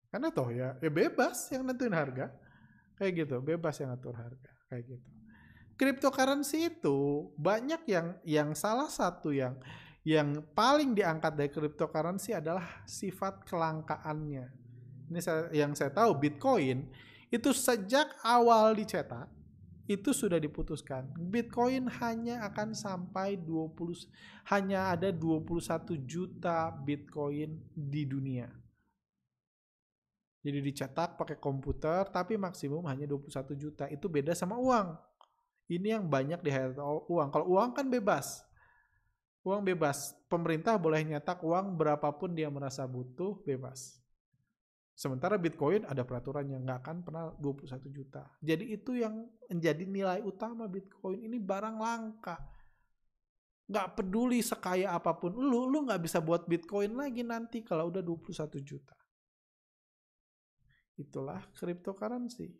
Karena toh ya ya bebas yang nentuin harga. Kayak gitu bebas yang ngatur harga. Kayak gitu cryptocurrency itu banyak yang yang salah satu yang yang paling diangkat dari cryptocurrency adalah sifat kelangkaannya. Ini saya, yang saya tahu Bitcoin itu sejak awal dicetak itu sudah diputuskan. Bitcoin hanya akan sampai 20 hanya ada 21 juta Bitcoin di dunia. Jadi dicetak pakai komputer tapi maksimum hanya 21 juta. Itu beda sama uang. Ini yang banyak di uang. Kalau uang kan bebas. Uang bebas. Pemerintah boleh nyetak uang berapapun dia merasa butuh, bebas. Sementara Bitcoin ada peraturan yang nggak akan pernah 21 juta. Jadi itu yang menjadi nilai utama Bitcoin. Ini barang langka. Nggak peduli sekaya apa pun lu, lu nggak bisa buat Bitcoin lagi nanti kalau udah 21 juta. Itulah cryptocurrency.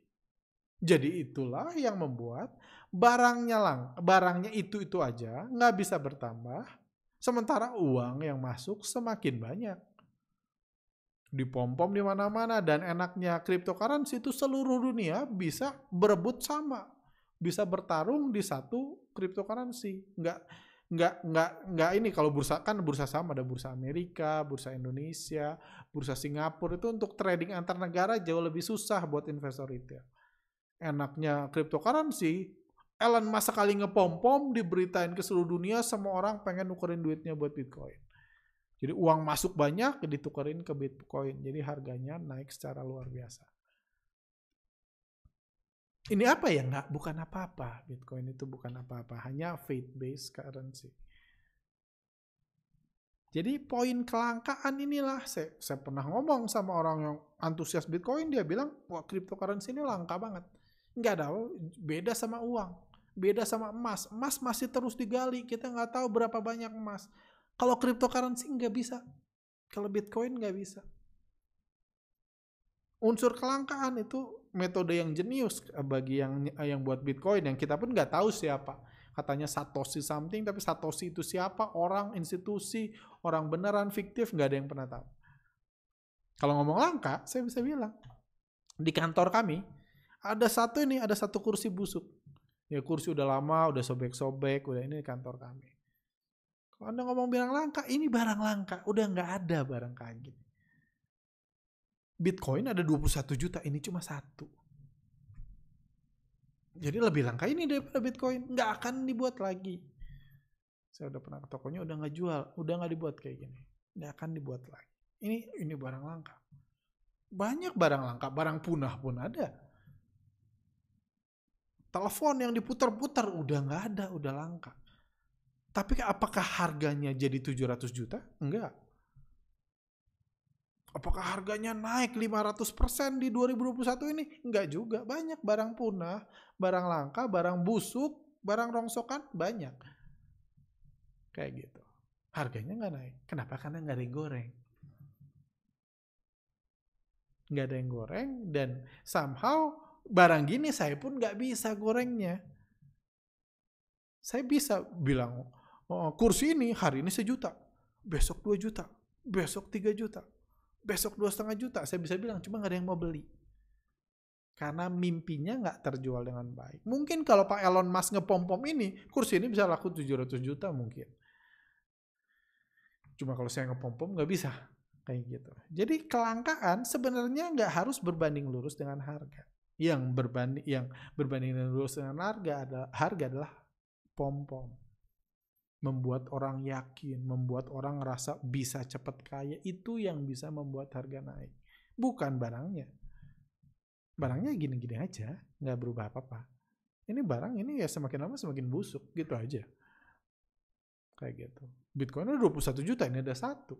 Jadi itulah yang membuat barangnya lang, barangnya itu itu aja nggak bisa bertambah, sementara uang yang masuk semakin banyak. Dipom-pom di mana-mana dan enaknya cryptocurrency itu seluruh dunia bisa berebut sama bisa bertarung di satu cryptocurrency. Nggak nggak nggak nggak ini kalau bursa kan bursa saham ada bursa Amerika bursa Indonesia bursa Singapura itu untuk trading antar negara jauh lebih susah buat investor retail enaknya cryptocurrency Elon Musk sekali ngepom-pom diberitain ke seluruh dunia semua orang pengen nukerin duitnya buat Bitcoin jadi uang masuk banyak ditukerin ke Bitcoin. Jadi harganya naik secara luar biasa. Ini apa ya? Nggak, bukan apa-apa. Bitcoin itu bukan apa-apa. Hanya faith-based currency. Jadi poin kelangkaan inilah saya, saya pernah ngomong sama orang yang antusias Bitcoin dia bilang wah cryptocurrency ini langka banget. Nggak ada beda sama uang, beda sama emas. Emas masih terus digali kita nggak tahu berapa banyak emas. Kalau cryptocurrency nggak bisa. Kalau Bitcoin nggak bisa. Unsur kelangkaan itu metode yang jenius bagi yang yang buat Bitcoin yang kita pun nggak tahu siapa. Katanya Satoshi something, tapi Satoshi itu siapa? Orang, institusi, orang beneran, fiktif, nggak ada yang pernah tahu. Kalau ngomong langka, saya bisa bilang. Di kantor kami, ada satu ini, ada satu kursi busuk. Ya kursi udah lama, udah sobek-sobek, udah ini kantor kami. Kalau Anda ngomong bilang langka, ini barang langka. Udah nggak ada barang kayak gini. Bitcoin ada 21 juta, ini cuma satu. Jadi lebih langka ini daripada Bitcoin. Nggak akan dibuat lagi. Saya udah pernah ke tokonya, udah nggak jual. Udah nggak dibuat kayak gini. Nggak akan dibuat lagi. Ini ini barang langka. Banyak barang langka, barang punah pun ada. Telepon yang diputar-putar udah nggak ada, udah langka. Tapi apakah harganya jadi 700 juta? Enggak. Apakah harganya naik 500% di 2021 ini? Enggak juga. Banyak barang punah, barang langka, barang busuk, barang rongsokan, banyak. Kayak gitu. Harganya nggak naik. Kenapa? Karena nggak ada yang goreng. Nggak ada yang goreng dan somehow barang gini saya pun nggak bisa gorengnya. Saya bisa bilang, oh, kursi ini hari ini sejuta, besok dua juta, besok tiga juta, besok dua setengah juta. Saya bisa bilang cuma nggak ada yang mau beli. Karena mimpinya nggak terjual dengan baik. Mungkin kalau Pak Elon Musk ngepom-pom ini, kursi ini bisa laku 700 juta mungkin. Cuma kalau saya ngepom-pom nggak bisa kayak gitu. Jadi kelangkaan sebenarnya nggak harus berbanding lurus dengan harga. Yang berbanding yang berbanding lurus dengan harga adalah harga adalah pom-pom membuat orang yakin, membuat orang ngerasa bisa cepat kaya, itu yang bisa membuat harga naik. Bukan barangnya. Barangnya gini-gini aja, nggak berubah apa-apa. Ini barang ini ya semakin lama semakin busuk, gitu aja. Kayak gitu. Bitcoin udah 21 juta, ini ada satu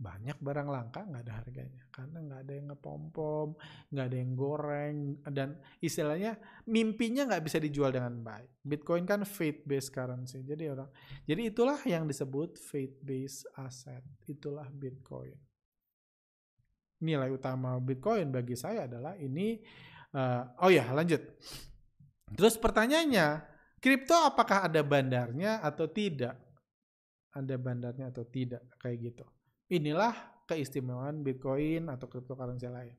banyak barang langka nggak ada harganya karena nggak ada yang ngepom-pom nggak ada yang goreng dan istilahnya mimpinya nggak bisa dijual dengan baik. Bitcoin kan faith based currency jadi orang jadi itulah yang disebut faith based asset itulah Bitcoin. Nilai utama Bitcoin bagi saya adalah ini uh, oh ya lanjut. Terus pertanyaannya kripto apakah ada bandarnya atau tidak? Ada bandarnya atau tidak kayak gitu Inilah keistimewaan Bitcoin atau cryptocurrency lain.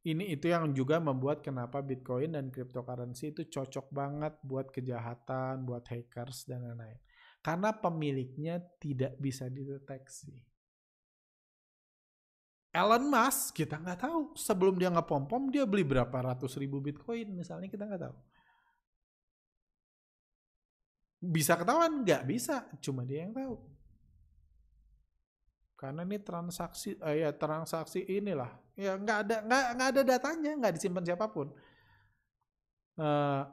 Ini itu yang juga membuat kenapa Bitcoin dan cryptocurrency itu cocok banget buat kejahatan, buat hackers dan lain-lain. Karena pemiliknya tidak bisa dideteksi. Elon Musk kita nggak tahu sebelum dia ngepom pom dia beli berapa ratus ribu Bitcoin misalnya kita nggak tahu. Bisa ketahuan? Nggak bisa, cuma dia yang tahu. Karena ini transaksi, eh, ya transaksi inilah, ya nggak ada nggak nggak ada datanya, nggak disimpan siapa pun. Uh,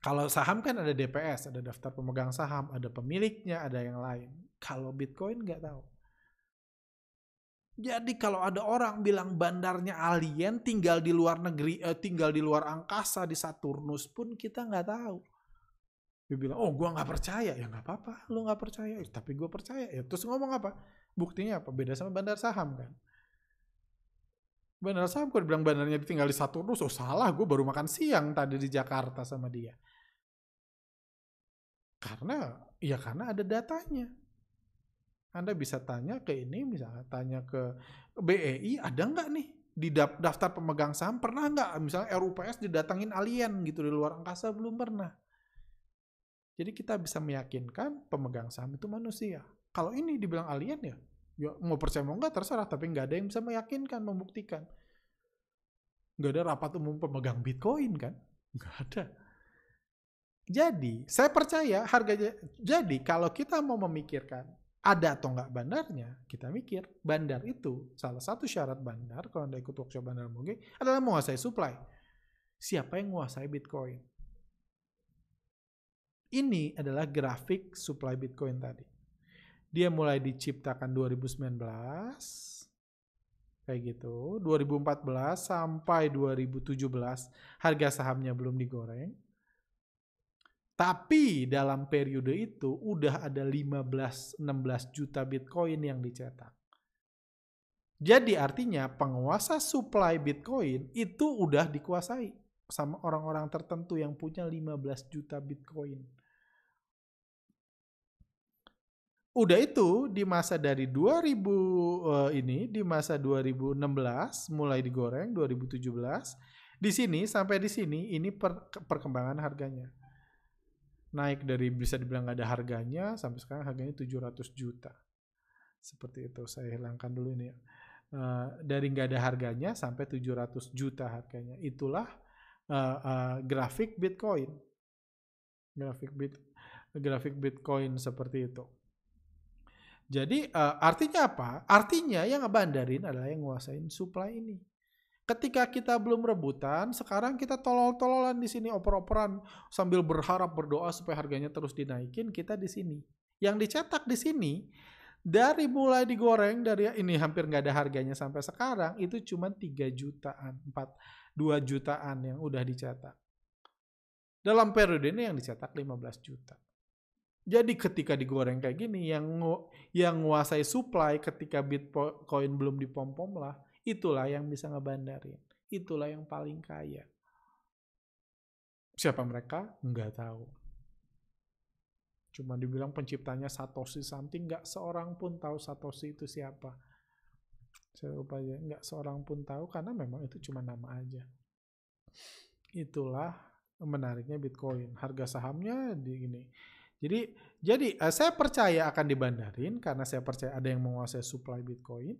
kalau saham kan ada DPS, ada daftar pemegang saham, ada pemiliknya, ada yang lain. Kalau Bitcoin nggak tahu. Jadi kalau ada orang bilang bandarnya alien tinggal di luar negeri, eh, tinggal di luar angkasa di Saturnus pun kita nggak tahu. Dia bilang, oh gue nggak percaya. Ya nggak apa-apa, lu nggak percaya. Eh, tapi gue percaya. Ya, terus ngomong apa? Buktinya apa? Beda sama bandar saham kan. Bandar saham gue bilang bandarnya tinggal di Saturnus. Oh salah, gue baru makan siang tadi di Jakarta sama dia. Karena, ya karena ada datanya. Anda bisa tanya ke ini, misalnya tanya ke BEI, ada nggak nih di daftar pemegang saham pernah nggak misalnya RUPS didatangin alien gitu di luar angkasa belum pernah jadi kita bisa meyakinkan pemegang saham itu manusia. Kalau ini dibilang alien ya, ya mau percaya mau enggak terserah, tapi nggak ada yang bisa meyakinkan, membuktikan. Nggak ada rapat umum pemegang Bitcoin kan? Nggak ada. Jadi, saya percaya harganya. Jadi, kalau kita mau memikirkan ada atau nggak bandarnya, kita mikir bandar itu salah satu syarat bandar kalau anda ikut workshop bandar mungkin adalah menguasai supply. Siapa yang menguasai Bitcoin? Ini adalah grafik supply Bitcoin tadi. Dia mulai diciptakan 2019 kayak gitu. 2014 sampai 2017 harga sahamnya belum digoreng. Tapi dalam periode itu udah ada 15-16 juta Bitcoin yang dicetak. Jadi artinya penguasa supply Bitcoin itu udah dikuasai sama orang-orang tertentu yang punya 15 juta Bitcoin. Udah itu di masa dari 2000 uh, eh, ini di masa 2016 mulai digoreng 2017 di sini sampai di sini ini per, perkembangan harganya. Naik dari bisa dibilang nggak ada harganya sampai sekarang harganya 700 juta. Seperti itu saya hilangkan dulu ini ya. Uh, dari nggak ada harganya sampai 700 juta harganya. Itulah uh, uh, grafik Bitcoin. Grafik bit grafik Bitcoin seperti itu jadi uh, artinya apa? Artinya yang ngebandarin adalah yang nguasain supply ini. Ketika kita belum rebutan, sekarang kita tolol-tololan di sini oper-operan sambil berharap berdoa supaya harganya terus dinaikin, kita di sini. Yang dicetak di sini dari mulai digoreng dari ini hampir nggak ada harganya sampai sekarang itu cuma 3 jutaan, 4 2 jutaan yang udah dicetak. Dalam periode ini yang dicetak 15 juta. Jadi ketika digoreng kayak gini, yang yang menguasai supply ketika Bitcoin belum dipom-pom lah, itulah yang bisa ngebandarin. Itulah yang paling kaya. Siapa mereka? Nggak tahu. Cuma dibilang penciptanya Satoshi something, nggak seorang pun tahu Satoshi itu siapa. Saya lupa ya, nggak seorang pun tahu karena memang itu cuma nama aja. Itulah menariknya Bitcoin. Harga sahamnya di ini jadi jadi uh, saya percaya akan dibandarin karena saya percaya ada yang menguasai supply Bitcoin.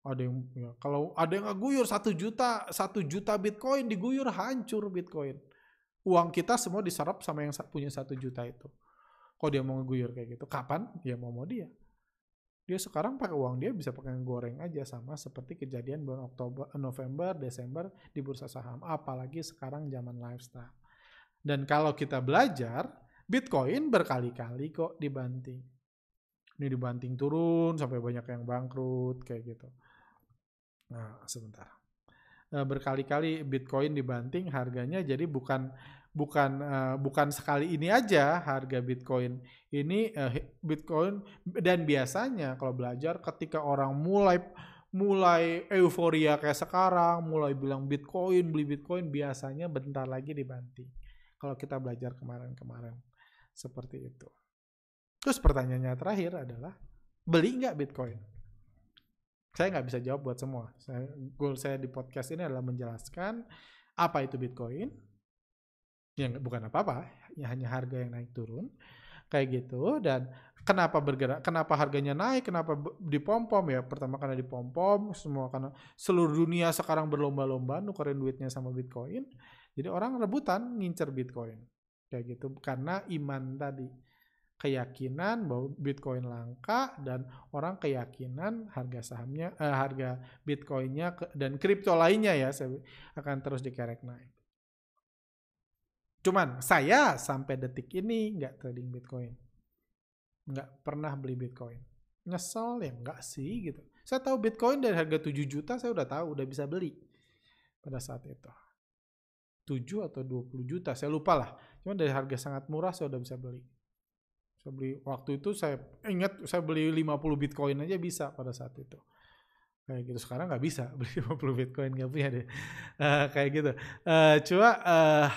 Ada yang ya, kalau ada yang ngeguyur satu juta satu juta Bitcoin diguyur hancur Bitcoin. Uang kita semua diserap sama yang punya satu juta itu. Kalau dia mau ngeguyur kayak gitu, kapan? Ya mau mau dia. Dia sekarang pakai uang dia bisa pakai goreng aja sama seperti kejadian bulan Oktober, November, Desember di bursa saham. Apalagi sekarang zaman lifestyle. Dan kalau kita belajar, Bitcoin berkali-kali kok dibanting. Ini dibanting turun sampai banyak yang bangkrut kayak gitu. Nah, sebentar. Nah, berkali-kali Bitcoin dibanting harganya jadi bukan bukan uh, bukan sekali ini aja harga Bitcoin ini uh, Bitcoin dan biasanya kalau belajar ketika orang mulai mulai euforia kayak sekarang mulai bilang Bitcoin beli Bitcoin biasanya bentar lagi dibanting kalau kita belajar kemarin-kemarin seperti itu. Terus pertanyaannya terakhir adalah, beli nggak Bitcoin? Saya nggak bisa jawab buat semua. Saya, goal saya di podcast ini adalah menjelaskan apa itu Bitcoin. Yang bukan apa-apa, ya hanya harga yang naik turun kayak gitu dan kenapa bergerak kenapa harganya naik kenapa dipompom ya pertama karena dipompom semua karena seluruh dunia sekarang berlomba-lomba nukerin duitnya sama bitcoin jadi orang rebutan ngincer bitcoin kayak gitu karena iman tadi keyakinan bahwa Bitcoin langka dan orang keyakinan harga sahamnya eh, harga Bitcoinnya dan kripto lainnya ya saya akan terus dikerek naik. Cuman saya sampai detik ini nggak trading Bitcoin, nggak pernah beli Bitcoin. Nyesel ya nggak sih gitu. Saya tahu Bitcoin dari harga 7 juta saya udah tahu udah bisa beli pada saat itu. 7 atau 20 juta saya lupa lah. Cuman dari harga sangat murah saya udah bisa beli saya beli waktu itu saya ingat saya beli 50 Bitcoin aja bisa pada saat itu. Kayak gitu sekarang nggak bisa beli 50 Bitcoin nggak punya deh. Uh, kayak gitu. Uh, coba uh,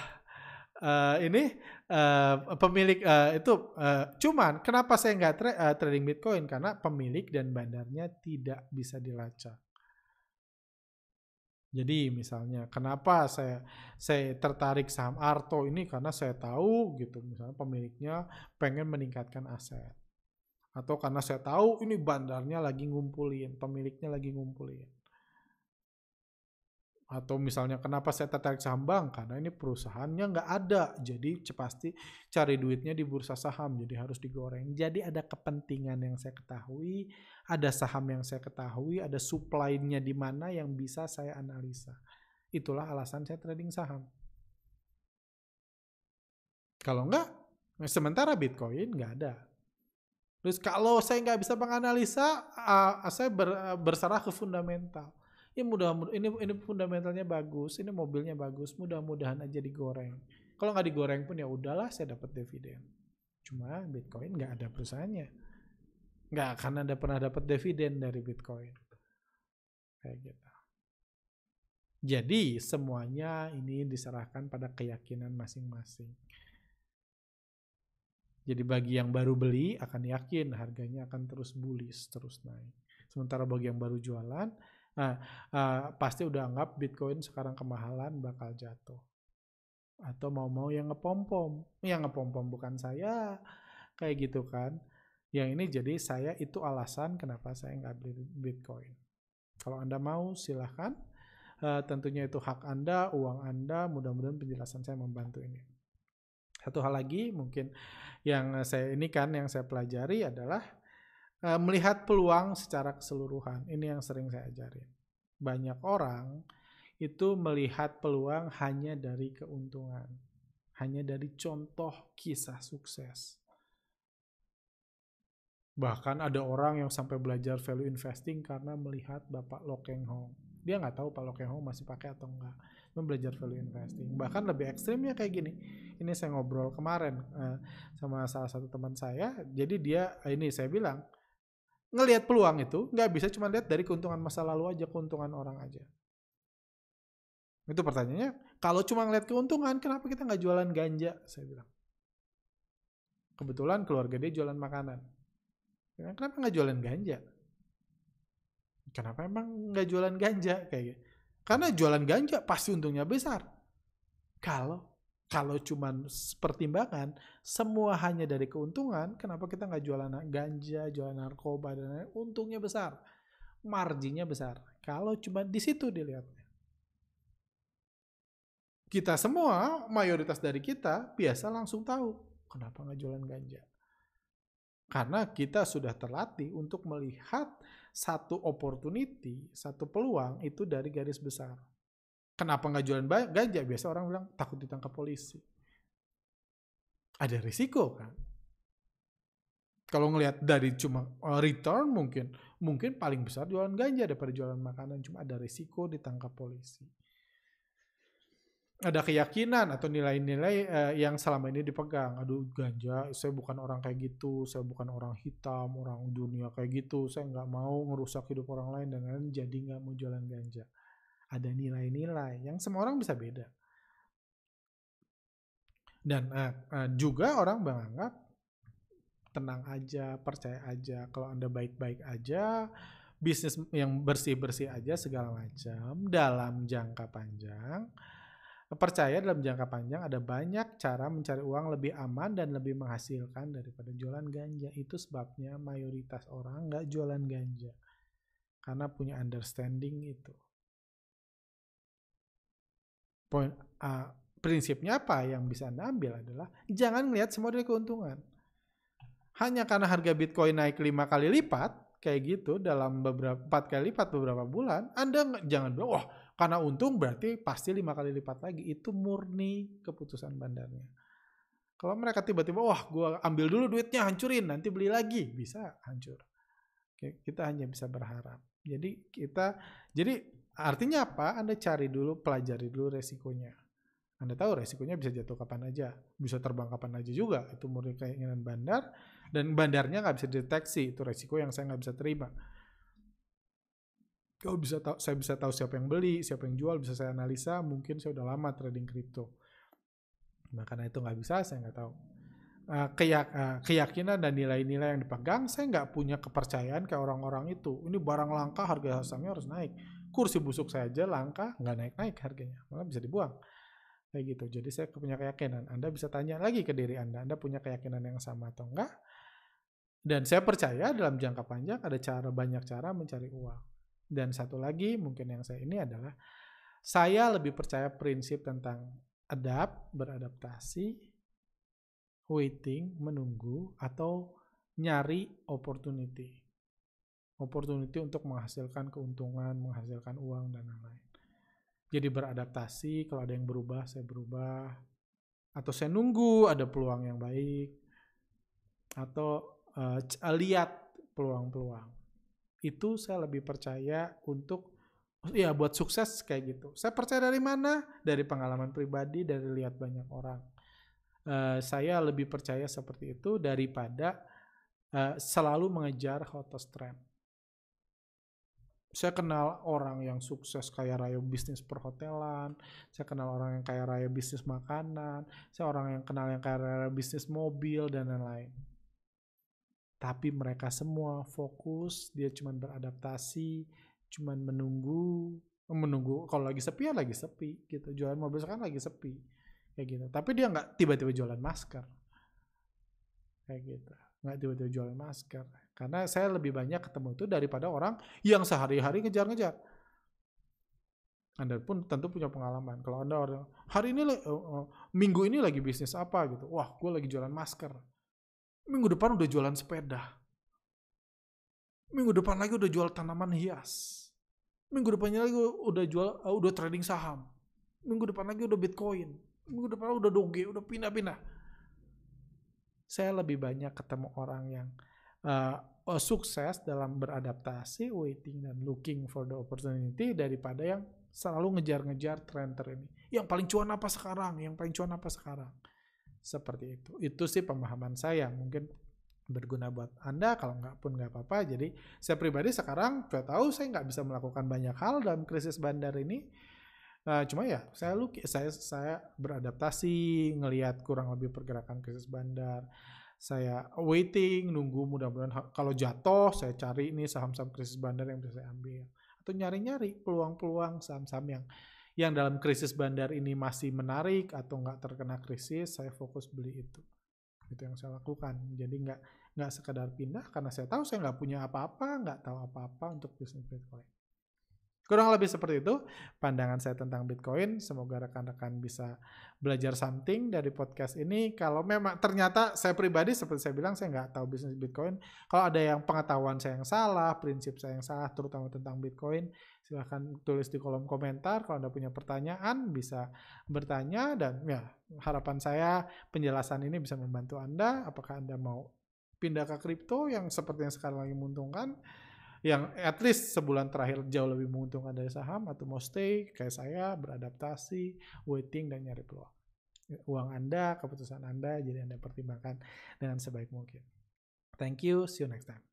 uh, ini uh, pemilik uh, itu uh, cuman kenapa saya nggak tra uh, trading Bitcoin karena pemilik dan bandarnya tidak bisa dilacak. Jadi misalnya kenapa saya saya tertarik saham Arto ini karena saya tahu gitu misalnya pemiliknya pengen meningkatkan aset. Atau karena saya tahu ini bandarnya lagi ngumpulin, pemiliknya lagi ngumpulin. Atau misalnya kenapa saya tertarik saham bank? Karena ini perusahaannya nggak ada. Jadi pasti cari duitnya di bursa saham. Jadi harus digoreng. Jadi ada kepentingan yang saya ketahui. Ada saham yang saya ketahui. Ada supply-nya di mana yang bisa saya analisa. Itulah alasan saya trading saham. Kalau enggak, sementara Bitcoin nggak ada. Terus kalau saya nggak bisa menganalisa, saya ber, berserah ke fundamental ini mudah ini ini fundamentalnya bagus, ini mobilnya bagus, mudah-mudahan aja digoreng. Kalau nggak digoreng pun ya udahlah saya dapat dividen. Cuma Bitcoin nggak ada perusahaannya. Nggak akan ada pernah dapat dividen dari Bitcoin. Kayak gitu. Jadi semuanya ini diserahkan pada keyakinan masing-masing. Jadi bagi yang baru beli akan yakin harganya akan terus bullish, terus naik. Sementara bagi yang baru jualan, Nah, uh, pasti udah anggap Bitcoin sekarang kemahalan bakal jatuh. Atau mau-mau yang ngepom-pom. Yang ngepom-pom bukan saya. Kayak gitu kan. Yang ini jadi saya itu alasan kenapa saya nggak beli Bitcoin. Kalau Anda mau silahkan. Uh, tentunya itu hak Anda, uang Anda. Mudah-mudahan penjelasan saya membantu ini. Satu hal lagi mungkin yang saya ini kan yang saya pelajari adalah Eh, melihat peluang secara keseluruhan. Ini yang sering saya ajarin. Banyak orang itu melihat peluang hanya dari keuntungan, hanya dari contoh kisah sukses. Bahkan ada orang yang sampai belajar value investing karena melihat Bapak Lokeng Hong. Dia nggak tahu Pak Lokeng Hong masih pakai atau enggak. Dia belajar value investing. Bahkan lebih ekstrimnya kayak gini. Ini saya ngobrol kemarin uh, sama salah satu teman saya. Jadi dia, ini saya bilang, ngelihat peluang itu nggak bisa cuma lihat dari keuntungan masa lalu aja, keuntungan orang aja. Itu pertanyaannya, kalau cuma ngeliat keuntungan, kenapa kita nggak jualan ganja? Saya bilang. Kebetulan keluarga dia jualan makanan. Kenapa nggak jualan ganja? Kenapa emang nggak jualan ganja kayak gitu? Karena jualan ganja pasti untungnya besar. Kalau kalau cuma pertimbangan semua hanya dari keuntungan, kenapa kita nggak jualan ganja, jualan narkoba dan lain untungnya besar, marginnya besar. Kalau cuma di situ dilihatnya. Kita semua, mayoritas dari kita biasa langsung tahu kenapa nggak jualan ganja. Karena kita sudah terlatih untuk melihat satu opportunity, satu peluang itu dari garis besar. Kenapa nggak jualan ganja? Biasa orang bilang takut ditangkap polisi. Ada risiko kan? Kalau ngelihat dari cuma uh, return mungkin, mungkin paling besar jualan ganja daripada jualan makanan. Cuma ada risiko ditangkap polisi. Ada keyakinan atau nilai-nilai uh, yang selama ini dipegang. Aduh ganja, saya bukan orang kayak gitu, saya bukan orang hitam, orang dunia kayak gitu. Saya nggak mau ngerusak hidup orang lain dan lain jadi nggak mau jualan ganja ada nilai-nilai yang semua orang bisa beda. Dan uh, uh, juga orang menganggap tenang aja, percaya aja. Kalau Anda baik-baik aja, bisnis yang bersih-bersih aja segala macam dalam jangka panjang percaya dalam jangka panjang ada banyak cara mencari uang lebih aman dan lebih menghasilkan daripada jualan ganja. Itu sebabnya mayoritas orang nggak jualan ganja. Karena punya understanding itu. Poin uh, prinsipnya apa yang bisa Anda ambil adalah jangan melihat semua dari keuntungan. Hanya karena harga Bitcoin naik lima kali lipat, kayak gitu dalam beberapa empat kali lipat beberapa bulan, Anda jangan bilang, wah karena untung berarti pasti lima kali lipat lagi. Itu murni keputusan bandarnya. Kalau mereka tiba-tiba, wah gue ambil dulu duitnya, hancurin, nanti beli lagi. Bisa hancur. Kita hanya bisa berharap. Jadi kita, jadi artinya apa? Anda cari dulu, pelajari dulu resikonya. Anda tahu resikonya bisa jatuh kapan aja, bisa terbang kapan aja juga. Itu murni keinginan bandar, dan bandarnya nggak bisa deteksi. Itu resiko yang saya nggak bisa terima kalau bisa tahu saya bisa tahu siapa yang beli siapa yang jual bisa saya analisa mungkin saya udah lama trading kripto nah karena itu nggak bisa saya nggak tahu uh, keyak, uh, keyakinan dan nilai-nilai yang dipegang saya nggak punya kepercayaan ke orang-orang itu ini barang langka harga sahamnya harus naik kursi busuk saya aja langka nggak naik-naik harganya malah bisa dibuang. Kayak gitu. Jadi saya punya keyakinan. Anda bisa tanya lagi ke diri Anda Anda punya keyakinan yang sama atau enggak? Dan saya percaya dalam jangka panjang ada cara banyak cara mencari uang. Dan satu lagi mungkin yang saya ini adalah saya lebih percaya prinsip tentang adapt, beradaptasi, waiting, menunggu, atau nyari opportunity. Opportunity untuk menghasilkan keuntungan, menghasilkan uang, dan lain-lain. Jadi beradaptasi, kalau ada yang berubah, saya berubah. Atau saya nunggu ada peluang yang baik. Atau uh, lihat peluang-peluang itu saya lebih percaya untuk ya buat sukses kayak gitu. Saya percaya dari mana? Dari pengalaman pribadi, dari lihat banyak orang. Uh, saya lebih percaya seperti itu daripada uh, selalu mengejar hottest trend. Saya kenal orang yang sukses kaya raya bisnis perhotelan, saya kenal orang yang kaya raya bisnis makanan, saya orang yang kenal yang kaya raya bisnis mobil dan lain-lain. Tapi mereka semua fokus dia cuma beradaptasi cuma menunggu menunggu kalau lagi sepi ya lagi sepi gitu. Jualan mobil sekarang lagi sepi kayak gitu. Tapi dia nggak tiba-tiba jualan masker kayak gitu nggak tiba-tiba jualan masker karena saya lebih banyak ketemu itu daripada orang yang sehari-hari ngejar-ngejar anda pun tentu punya pengalaman kalau anda orang hari ini uh, uh, minggu ini lagi bisnis apa gitu wah gue lagi jualan masker Minggu depan udah jualan sepeda. Minggu depan lagi udah jual tanaman hias. Minggu depannya lagi udah jual uh, udah trading saham. Minggu depan lagi udah Bitcoin. Minggu depan udah doge, udah pindah-pindah. Saya lebih banyak ketemu orang yang uh, sukses dalam beradaptasi, waiting dan looking for the opportunity daripada yang selalu ngejar-ngejar tren ini. Yang paling cuan apa sekarang? Yang paling cuan apa sekarang? seperti itu. Itu sih pemahaman saya. Mungkin berguna buat Anda, kalau nggak pun nggak apa-apa. Jadi saya pribadi sekarang sudah tahu saya nggak bisa melakukan banyak hal dalam krisis bandar ini. Uh, cuma ya saya lu saya saya beradaptasi ngelihat kurang lebih pergerakan krisis bandar. Saya waiting, nunggu mudah-mudahan kalau jatuh saya cari ini saham-saham krisis bandar yang bisa saya ambil. Atau nyari-nyari peluang-peluang saham-saham yang yang dalam krisis bandar ini masih menarik atau nggak terkena krisis, saya fokus beli itu. Itu yang saya lakukan. Jadi nggak nggak sekedar pindah karena saya tahu saya nggak punya apa-apa, nggak tahu apa-apa untuk bisnis Bitcoin. Kurang lebih seperti itu pandangan saya tentang Bitcoin. Semoga rekan-rekan bisa belajar something dari podcast ini. Kalau memang ternyata saya pribadi seperti saya bilang saya nggak tahu bisnis Bitcoin. Kalau ada yang pengetahuan saya yang salah, prinsip saya yang salah, terutama tentang Bitcoin, silahkan tulis di kolom komentar. Kalau Anda punya pertanyaan bisa bertanya dan ya harapan saya penjelasan ini bisa membantu Anda. Apakah Anda mau pindah ke kripto yang seperti yang sekarang lagi menguntungkan? Yang at least sebulan terakhir jauh lebih menguntungkan dari saham atau mau stay kayak saya beradaptasi, waiting dan nyari peluang. Uang Anda, keputusan Anda, jadi Anda pertimbangkan dengan sebaik mungkin. Thank you, see you next time.